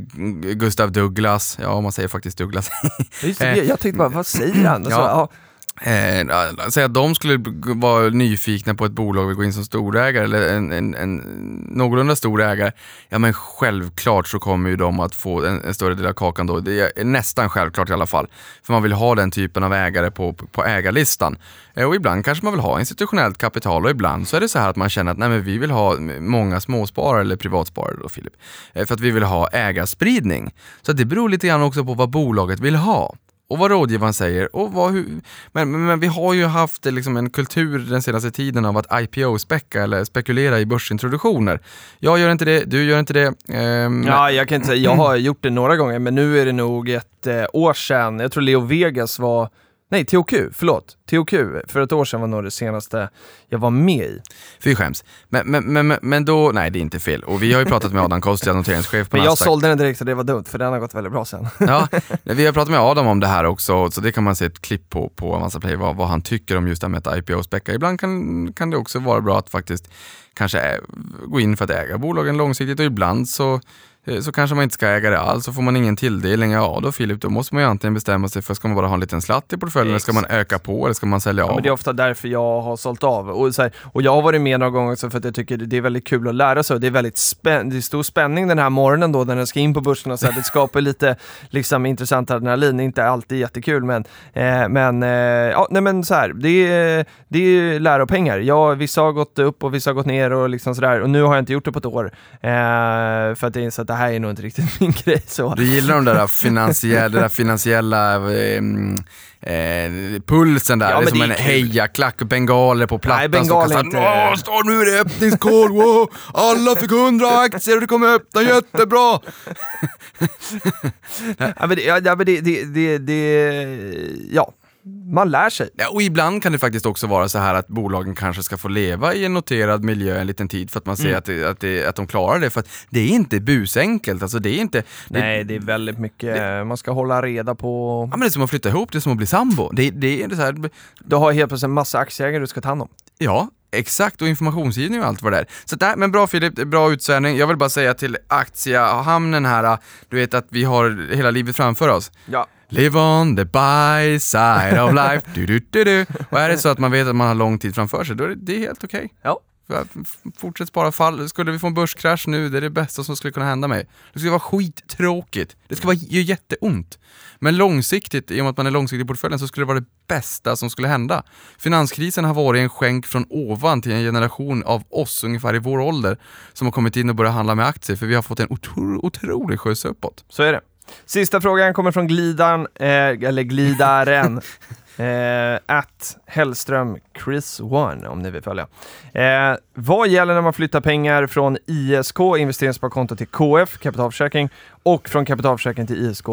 Gustav Douglas. Ja, man säger faktiskt Douglas. Just det, jag, jag tänkte bara, vad säger han? Alltså, Ja. Eh, säg att de skulle vara nyfikna på ett bolag och gå in som storägare eller en, en, en någorlunda stor ägare. Ja men självklart så kommer ju de att få en, en större del av kakan då. Det är nästan självklart i alla fall. För man vill ha den typen av ägare på, på ägarlistan. Eh, och ibland kanske man vill ha institutionellt kapital och ibland så är det så här att man känner att nej, men vi vill ha många småsparare eller privatsparare då Filip. Eh, för att vi vill ha ägarspridning. Så det beror lite grann också på vad bolaget vill ha och vad rådgivaren säger. Och vad, hur, men, men, men vi har ju haft eh, liksom en kultur den senaste tiden av att IPO-späcka eller spekulera i börsintroduktioner. Jag gör inte det, du gör inte det. ehm, ja, jag kan inte säga, jag har gjort det några gånger, men nu är det nog ett eh, år sedan, jag tror Leo Vegas var Nej, THQ, förlåt. THQ, för ett år sedan var nog det senaste jag var med i. Fy skäms. Men, men, men, men- då, nej det är inte fel. Och vi har ju pratat med Adam Kostiad, noteringschef på Men jag Nasdaq. sålde den direkt och det var dumt, för den har gått väldigt bra sen. Ja, vi har pratat med Adam om det här också, så det kan man se ett klipp på, på Avanza Play, vad, vad han tycker om just det här med att IPO-späcka. Ibland kan, kan det också vara bra att faktiskt kanske ä- gå in för att äga bolagen långsiktigt och ibland så, eh, så kanske man inte ska äga det alls, så får man ingen tilldelning. Ja då Filip, då måste man ju antingen bestämma sig för, ska man bara ha en liten slatt i portföljen, eller ska man öka på, eller ska man sälja Ja, av? det är ofta därför jag har sålt av. Och, så här, och jag har varit med några gånger också för att jag tycker det är väldigt kul att lära sig. Och det är väldigt spänn det är stor spänning den här morgonen då när den ska in på börsen. Och så här, det skapar lite liksom, intressant adrenalin. Inte alltid jättekul men, eh, men, eh, ja, nej, men så här, det är, det är lära och pengar. Jag, vissa har gått upp och vissa har gått ner och liksom sådär. Och nu har jag inte gjort det på ett år. Eh, för att jag inser att det här är nog inte riktigt min grej. Så. Du gillar de där finansiella, där finansiella eh, eh, pulsen där, Ja, det är som det är en kul. hejaklack bengaler på plattan. Nej, bengal som kastar, inte- står nu är det öppningskod, wow! alla fick 100 aktier och det kommer öppna jättebra! Ja, men det, ja, men det, det, det, det, ja, man lär sig. Ja, och ibland kan det faktiskt också vara så här att bolagen kanske ska få leva i en noterad miljö en liten tid för att man ser Mm. att, det, att, det, att de klarar det. För att det är inte busenkelt, alltså det är inte... Det, Nej, det är väldigt mycket, man ska hålla reda på... Ja, men det är som att flytta ihop, det är som att bli sambo. Det, det är så här, Du har helt plötsligt en massa aktieägare du ska ta hand om. Ja, exakt och informationsgivning och allt vad det är. Så där, men bra Filip, bra utsvävning. Jag vill bara säga till aktiehamnen här, du vet att vi har hela livet framför oss. Ja. Live on the by side of life, du, du, du, du. Och är det så att man vet att man har lång tid framför sig, då är det, det är helt okej. Ja. F- f- Fortsätt spara fall. Skulle vi få en börskrasch nu, det är det bästa som skulle kunna hända mig. Det skulle vara skittråkigt. Det skulle vara, göra jätteont. Men långsiktigt, i och med att man är långsiktig i portföljen, så skulle det vara det bästa som skulle hända. Finanskrisen har varit en skänk från ovan till en generation av oss, ungefär i vår ålder, som har kommit in och börjat handla med aktier, för vi har fått en otro, otrolig skjuts uppåt. Så är det. Sista frågan kommer från glidan, eh, eller glidaren. Eh, at Hellström Chris One om ni vill följa. Eh, vad gäller när man flyttar pengar från ISK, investeringssparkonto, till KF, kapitalförsäkring, och från kapitalförsäkring till ISK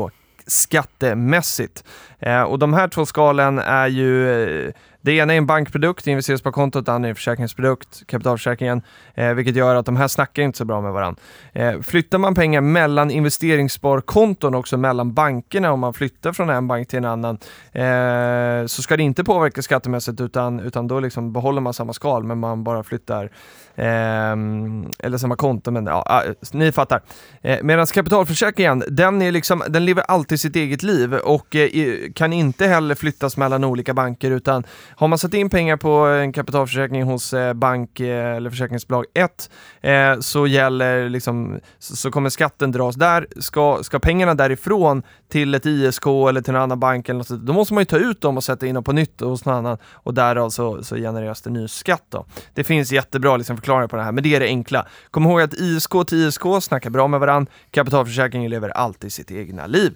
skattemässigt? Eh, och de här två skalen är ju eh, det ena är en bankprodukt, investeringssparkontot, det andra är en försäkringsprodukt, kapitalförsäkringen, eh, vilket gör att de här snackar inte så bra med varandra. Eh, flyttar man pengar mellan investeringssparkonton, också mellan bankerna, om man flyttar från en bank till en annan, eh, så ska det inte påverka skattemässigt, utan, utan då liksom behåller man samma skal, men man bara flyttar, Ehm, eller samma konto, men ja, ni fattar. Eh, Medan kapitalförsäkringen, den, är liksom, den lever alltid sitt eget liv och eh, kan inte heller flyttas mellan olika banker, utan har man satt in pengar på en kapitalförsäkring hos eh, bank eh, eller försäkringsbolag 1 eh, så gäller liksom, så, så kommer skatten dras där. Ska, ska pengarna därifrån till ett ISK eller till en annan bank eller något, sånt, då måste man ju ta ut dem och sätta in dem på nytt hos någon annan och därav så, så genereras det ny skatt. Då. Det finns jättebra liksom, förklaringar på det här, men det är det enkla. Kom ihåg att ISK till ISK snackar bra med varandra. Kapitalförsäkringen lever alltid sitt egna liv.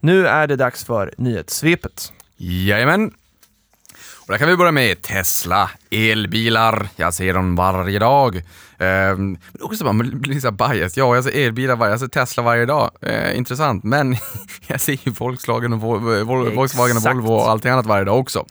Nu är det dags för nyhetssvepet. Jajamän. Och där kan vi börja med Tesla, elbilar. Jag ser dem varje dag. Ehm, men också bara, man blir så bias. Ja, jag ser elbilar varje jag ser Tesla varje dag. Eh, intressant, men jag ser ju Volkswagen och, Vol- Vol- Volkswagen och. Volvo och allting annat varje dag också.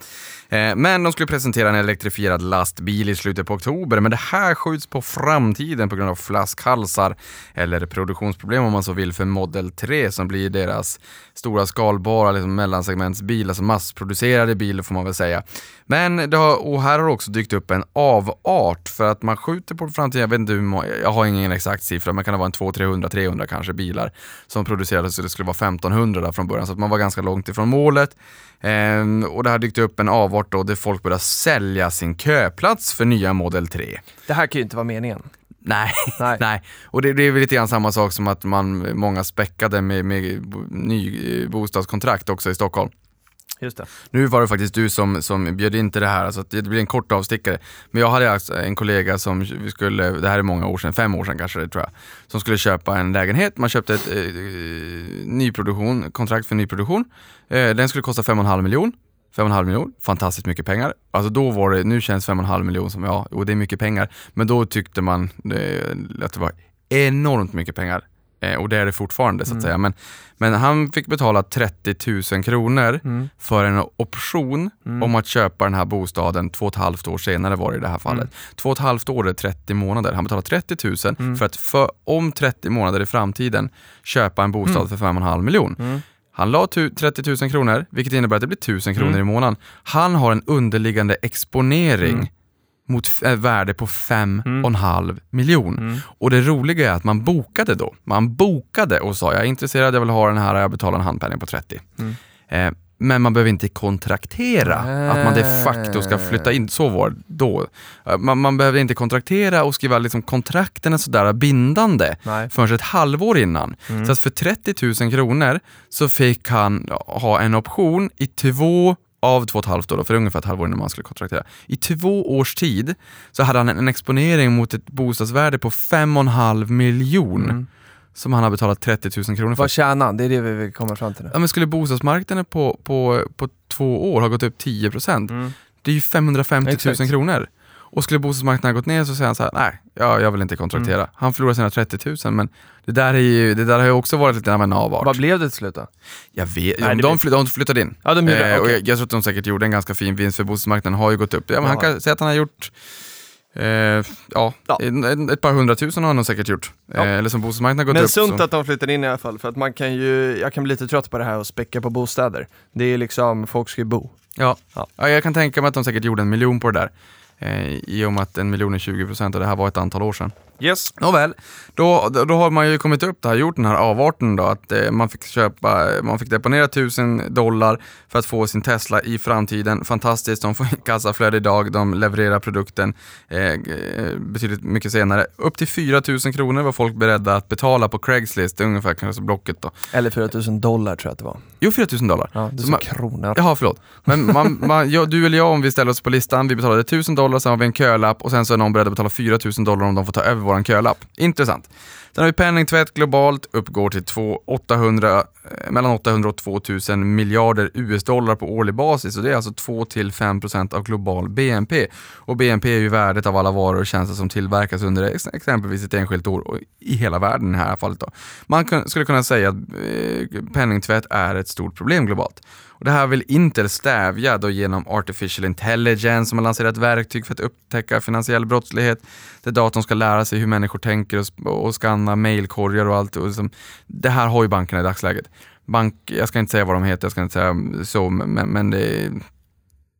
Eh, men de skulle presentera en elektrifierad lastbil i slutet på oktober, men det här skjuts på framtiden på grund av flaskhalsar eller produktionsproblem om man så vill för Model 3 som blir deras stora skalbara liksom mellansegmentsbil, alltså massproducerade bil får man väl säga. Men det har, och här har också dykt upp en avart för att man skjuter på framtiden, jag vet inte hur många, jag har ingen exakt siffra, men kan det vara en 200, 300, 300 kanske bilar som producerades så det skulle vara 1500 där från början, så att man var ganska långt ifrån målet. Ehm, och det har dykt upp en avart då där folk börjar sälja sin köplats för nya Model 3. Det här kan ju inte vara meningen. Nej, Nej. nej. Och det, det är väl lite grann samma sak som att man, många späckade med, med ny eh, bostadskontrakt också i Stockholm. Just det. Nu var det faktiskt du som, som bjöd in till det här, så att det blir en kort avstickare. Men jag hade alltså en kollega som vi skulle, det här är många år sedan, fem år sedan kanske det tror jag, som skulle köpa en lägenhet. Man köpte ett eh, nyproduktion, kontrakt för nyproduktion. Eh, den skulle kosta 5,5 miljon. 5,5 miljon, fantastiskt mycket pengar. Alltså då var det, nu känns 5,5 miljon som, ja, och det är mycket pengar. Men då tyckte man eh, att det var enormt mycket pengar. Eh, och det är det fortfarande så att säga. Men, men han fick betala 30 000 kronor för en option om att köpa den här bostaden två och ett halvt år senare var det i det här fallet. Två och ett halvt år är 30 månader. Han betalade 30 000 för att för, om 30 månader i framtiden köpa en bostad för 5,5 miljon. Han la tu- 30 000 kronor, vilket innebär att det blir 1000 kronor i månaden. Han har en underliggande exponering mot ett värde på 5,5 miljon. Och det roliga är att man bokade då. Man bokade och sa jag är intresserad, jag vill ha den här, jag betalar en handpenning på 30. Eh, men man behöver inte kontraktera att man de facto ska flytta in. Så var då. Eh, Man, man behöver inte kontraktera och skriva liksom kontrakten är sådär bindande Nej. förrän ett halvår innan. Så att för 30 000 kronor så fick han ha en option i två av två och ett halvt år, då, för det är ungefär ett halvår innan man skulle kontraktera. I två års tid så hade han en exponering mot ett bostadsvärde på 5,5 miljon som han har betalat 30 000 kronor för. Vad tjänar han? Det är det vi komma fram till nu. Ja, men skulle bostadsmarknaden på, på, på två år ha gått upp 10% det är ju 550 000 Exakt. kronor. Och skulle bostadsmarknaden gått ner så säger han så här, nej, ja, jag vill inte kontraktera. Han förlorar sina 30 000 men det där, är ju, det där har ju också varit lite av en avart. Vad blev det till slut då? Jag vet, Nej, de, fly, de flyttade in. Ja, de gjorde Eh, och okej. jag, jag tror att de säkert gjorde en ganska fin vinst för bostadsmarknaden har ju gått upp. Ja, men han kan säga att han har gjort eh, ja, Ja. Ett par hundratusen har han nog säkert gjort. Ja. Eh, eller som bostadsmarknaden gått Men upp. sunt så. att de flyttar in i alla fall, för att man kan ju, jag kan bli lite trött på det här och späcka på bostäder. Det är liksom, folk ska ju bo. Ja. Ja. Ja. jag kan tänka mig att de säkert gjorde en miljon på det där. Eh, I och med att en miljon är 20 procent och det här var ett antal år sedan. Yes. Nåväl, då, då har man ju kommit upp det här, gjort den här avarten då, att eh, man fick köpa, man fick deponera 1000 dollar för att få sin Tesla i framtiden. Fantastiskt, de får kassaflöde idag, de levererar produkten eh, eh, betydligt mycket senare. Upp till 4000 kronor var folk beredda att betala på Craigslist, ungefär kanske Blocket då. Eller 4000 dollar tror jag att det var. Jo, 4000 dollar. Ja, du sa kronor. Jaha, förlåt. Men man, man, jag, du eller jag, om vi ställer oss på listan, vi betalade 1000 dollar, sen har vi en kölapp och sen så är någon beredd att betala 4000 dollar om de får ta över vår kölapp. Intressant. Sen har vi penningtvätt globalt, uppgår till 2 800, Eh, mellan 800 och 2000 miljarder US-dollar på årlig basis. Och det är alltså 2-5% av global BNP. Och BNP är ju värdet av alla varor och tjänster som tillverkas under exempelvis ett enskilt år i hela världen i det här fallet. Då. Man skulle kunna säga att eh, penningtvätt är ett stort problem globalt. Och det här vill Intel stävja då genom Artificial Intelligence som har lanserat verktyg för att upptäcka finansiell brottslighet. Där datorn ska lära sig hur människor tänker och, och skanna mejlkorgar och allt. Och liksom, det här har ju bankerna i dagsläget. Bank, jag ska inte säga vad de heter, jag ska inte säga så, men, men det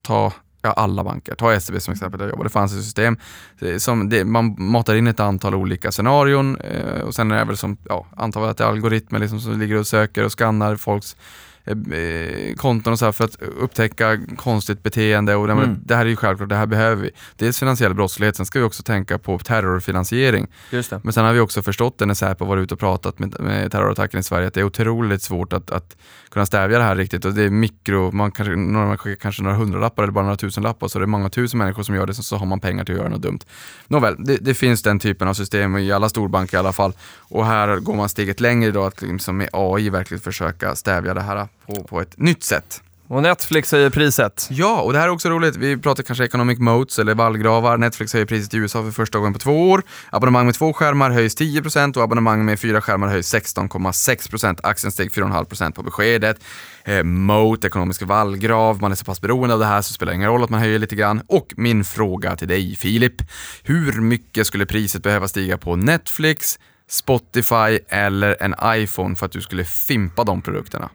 ta Ja, alla banker. Ta SEB som exempel där jag jobbade. Det fanns ett system som det, man matar in ett antal olika scenarion eh, och sen är det väl som, ja, antar att det är algoritmer liksom som ligger och söker och skannar folks eh, eh, konton och så för att upptäcka konstigt beteende och det, Mm. det här är ju självklart, det här behöver vi. Dels finansiell brottslighet, sen ska vi också tänka på terrorfinansiering. Men sen har vi också förstått det när Säpo var ute och pratat med, med terrorattacken i Sverige att det är otroligt svårt att, att kunna stävja det här riktigt och det är mikro, man kanske, några, man skickar kanske några hundralappar eller bara några tusenlappar så det är många tusen människor som gör det så, så har man pengar till att göra något dumt. Nåväl, det, det finns den typen av system i alla storbanker i alla fall och här går man steget längre då att liksom med AI verkligen försöka stävja det här på, på ett nytt sätt. Och Netflix höjer priset. Ja, och det här är också roligt. Vi pratar kanske economic moats eller vallgravar. Netflix höjer priset i USA för första gången på två år. Abonnemang med två skärmar höjs 10% och abonnemang med fyra skärmar höjs 16,6%. Aktien steg 4,5% på beskedet. Eh, moat, ekonomisk vallgrav. Man är så pass beroende av det här så spelar det ingen roll att man höjer lite grann. Och min fråga till dig Filip. Hur mycket skulle priset behöva stiga på Netflix, Spotify eller en iPhone för att du skulle fimpa de produkterna?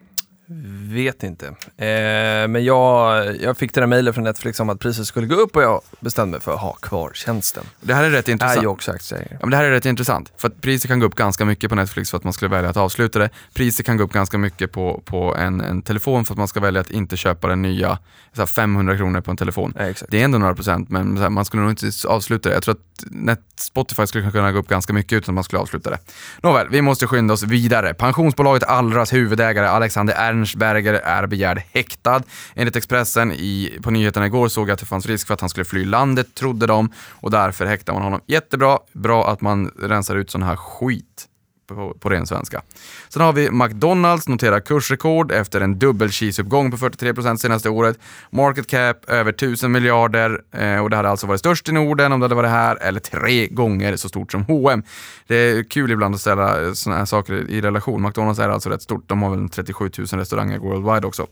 Vet inte. Eh, men jag, jag fick det där mejlet från Netflix om att priset skulle gå upp och jag bestämde mig för att ha kvar tjänsten. Det här är rätt Är intressant. ju också aktieägare. Ja, men det här är rätt intressant, för att priset kan gå upp ganska mycket på Netflix för att man skulle välja att avsluta det. Priset kan gå upp ganska mycket på, på en, en telefon för att man ska välja att inte köpa den nya, så här 500 kronor på en telefon. Ja. Det är ändå några procent, men här, man skulle nog inte avsluta det. Jag tror att net, Spotify skulle kunna gå upp ganska mycket utan att man skulle avsluta det. Nåväl, vi måste skynda oss vidare. Pensionsbolaget Allras huvudägare Alexander Ernstberger är begärd häktad. Enligt Expressen i, på nyheterna igår såg jag att det fanns risk för att han skulle fly landet, trodde de, och därför häktar man honom. Jättebra, bra att man rensar ut sån här skit på, på ren svenska. Sen har vi McDonalds, noterar kursrekord efter en dubbel cheeseuppgång på 43% senaste året. Market cap över 1000 miljarder eh, och det hade alltså varit störst i Norden om det hade varit här, eller tre gånger så stort som H&M. Det är kul ibland att ställa eh, sådana här saker i relation. McDonalds är alltså rätt stort, de har väl 37 000 restauranger worldwide också.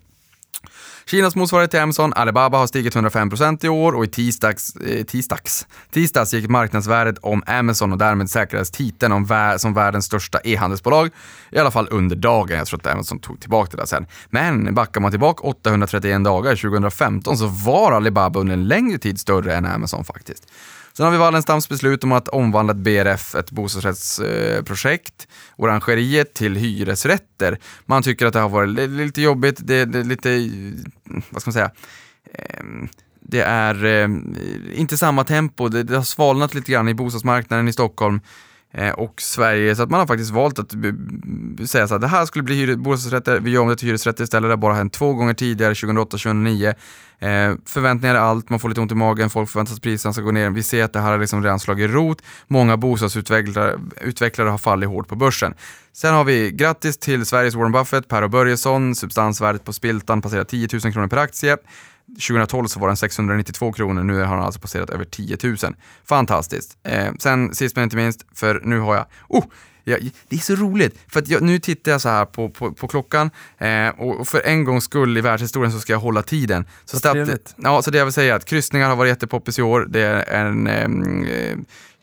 Kinas motsvarighet till Amazon, Alibaba, har stigit 105% i år och i tisdags, eh, tisdags, tisdags gick marknadsvärdet om Amazon och därmed säkrades titeln om vär, som världens största e-handelsbolag, i alla fall under dagen. Jag tror att Amazon tog tillbaka det där sen. Men backar man tillbaka 831 dagar 2015 så var Alibaba under en längre tid större än Amazon faktiskt. Sen har vi Wallenstams beslut om att omvandla ett BRF, ett bostadsrättsprojekt, Orangeriet, till hyresrätter. Man tycker att det har varit lite jobbigt, det är lite, vad ska man säga, ehm, det är ehm, inte samma tempo, det, har svalnat lite grann i bostadsmarknaden i Stockholm. Eh, och Sverige. Så att man har faktiskt valt att eh, säga så att det här skulle bli bostadsrätter, vi gör om det till hyresrätter istället. Det har bara hänt två gånger tidigare, 2008-2009. Eh, förväntningar är allt, man får lite ont i magen, folk förväntar sig att priserna ska gå ner. Vi ser att det här har liksom redan slagit rot. Många bostadsutvecklare utvecklare har fallit hårt på börsen. Sen har vi grattis till Sveriges Warren Buffett, Per och Börjesson. Substansvärdet på Spiltan passerar 10 000 kronor per aktie. 2012 så var den 692 kronor, nu har den alltså passerat över 10 000. Fantastiskt. Eh, sen sist men inte minst, för nu har jag, oh, jag, det är så roligt, för jag, nu tittar jag så här på, på, på klockan eh, och, för en gångs skull i världshistorien så ska jag hålla tiden. Så, stat, ja, så det jag vill säga är att kryssningar har varit jättepoppis i år. Det är en eh,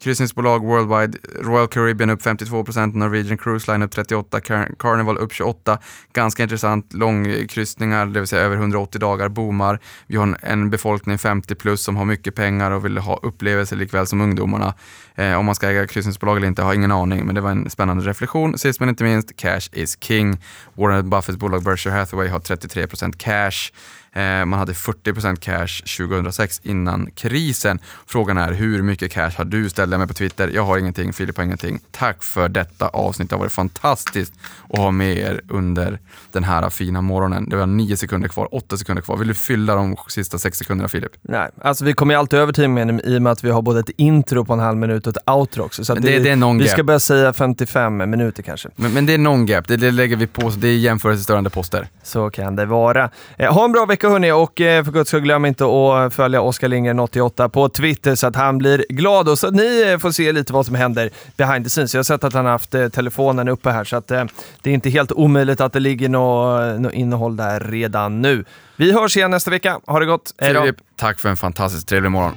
Kryssningsbolag Worldwide, Royal Caribbean upp 52%, Norwegian Cruise Line upp 38%, Car Carnival upp 28%. Ganska intressant, långkryssningar, det vill säga över 180 dagar, boomar. Vi har en befolkning 50 plus som har mycket pengar och vill ha upplevelser likväl som ungdomarna. Eh, om man ska äga kryssningsbolag eller inte har ingen aning, men det var en spännande reflektion. Sist men inte minst, cash is king. Warren Buffetts bolag Berkshire Hathaway har 33% cash. Eh, man hade 40% cash 2006 innan krisen. Frågan är hur mycket cash har du? Ställde mig på Twitter. Jag har ingenting, Filip har ingenting. Tack för detta avsnitt. Det har varit fantastiskt att ha med er under den här fina morgonen. Det var nio sekunder kvar, åtta sekunder kvar. Vill du fylla de sista sex sekunderna Filip? Nej, alltså vi kommer ju alltid över tiden i och med att vi har både ett intro på en halv minut och ett outro också. Så det, det, det, är någon vi gap. ska börja säga 55 minuter kanske. Men, men det är någon gap, det, det lägger vi på, det är jämförelsestörande poster. Så kan det vara. Eh, ha en bra vecka hörni och eh, för guds skull glöm inte att eh, följa Oskar Lindgren88 på Twitter så att han blir glad och så att ni eh, får se lite vad som händer behind the scenes. Jag har sett att han har haft telefonen uppe här så att det är inte helt omöjligt att det ligger något nå innehåll där redan nu. Vi hörs igen nästa vecka. Ha det gott. Hej då. Tack för en fantastiskt trevlig morgon.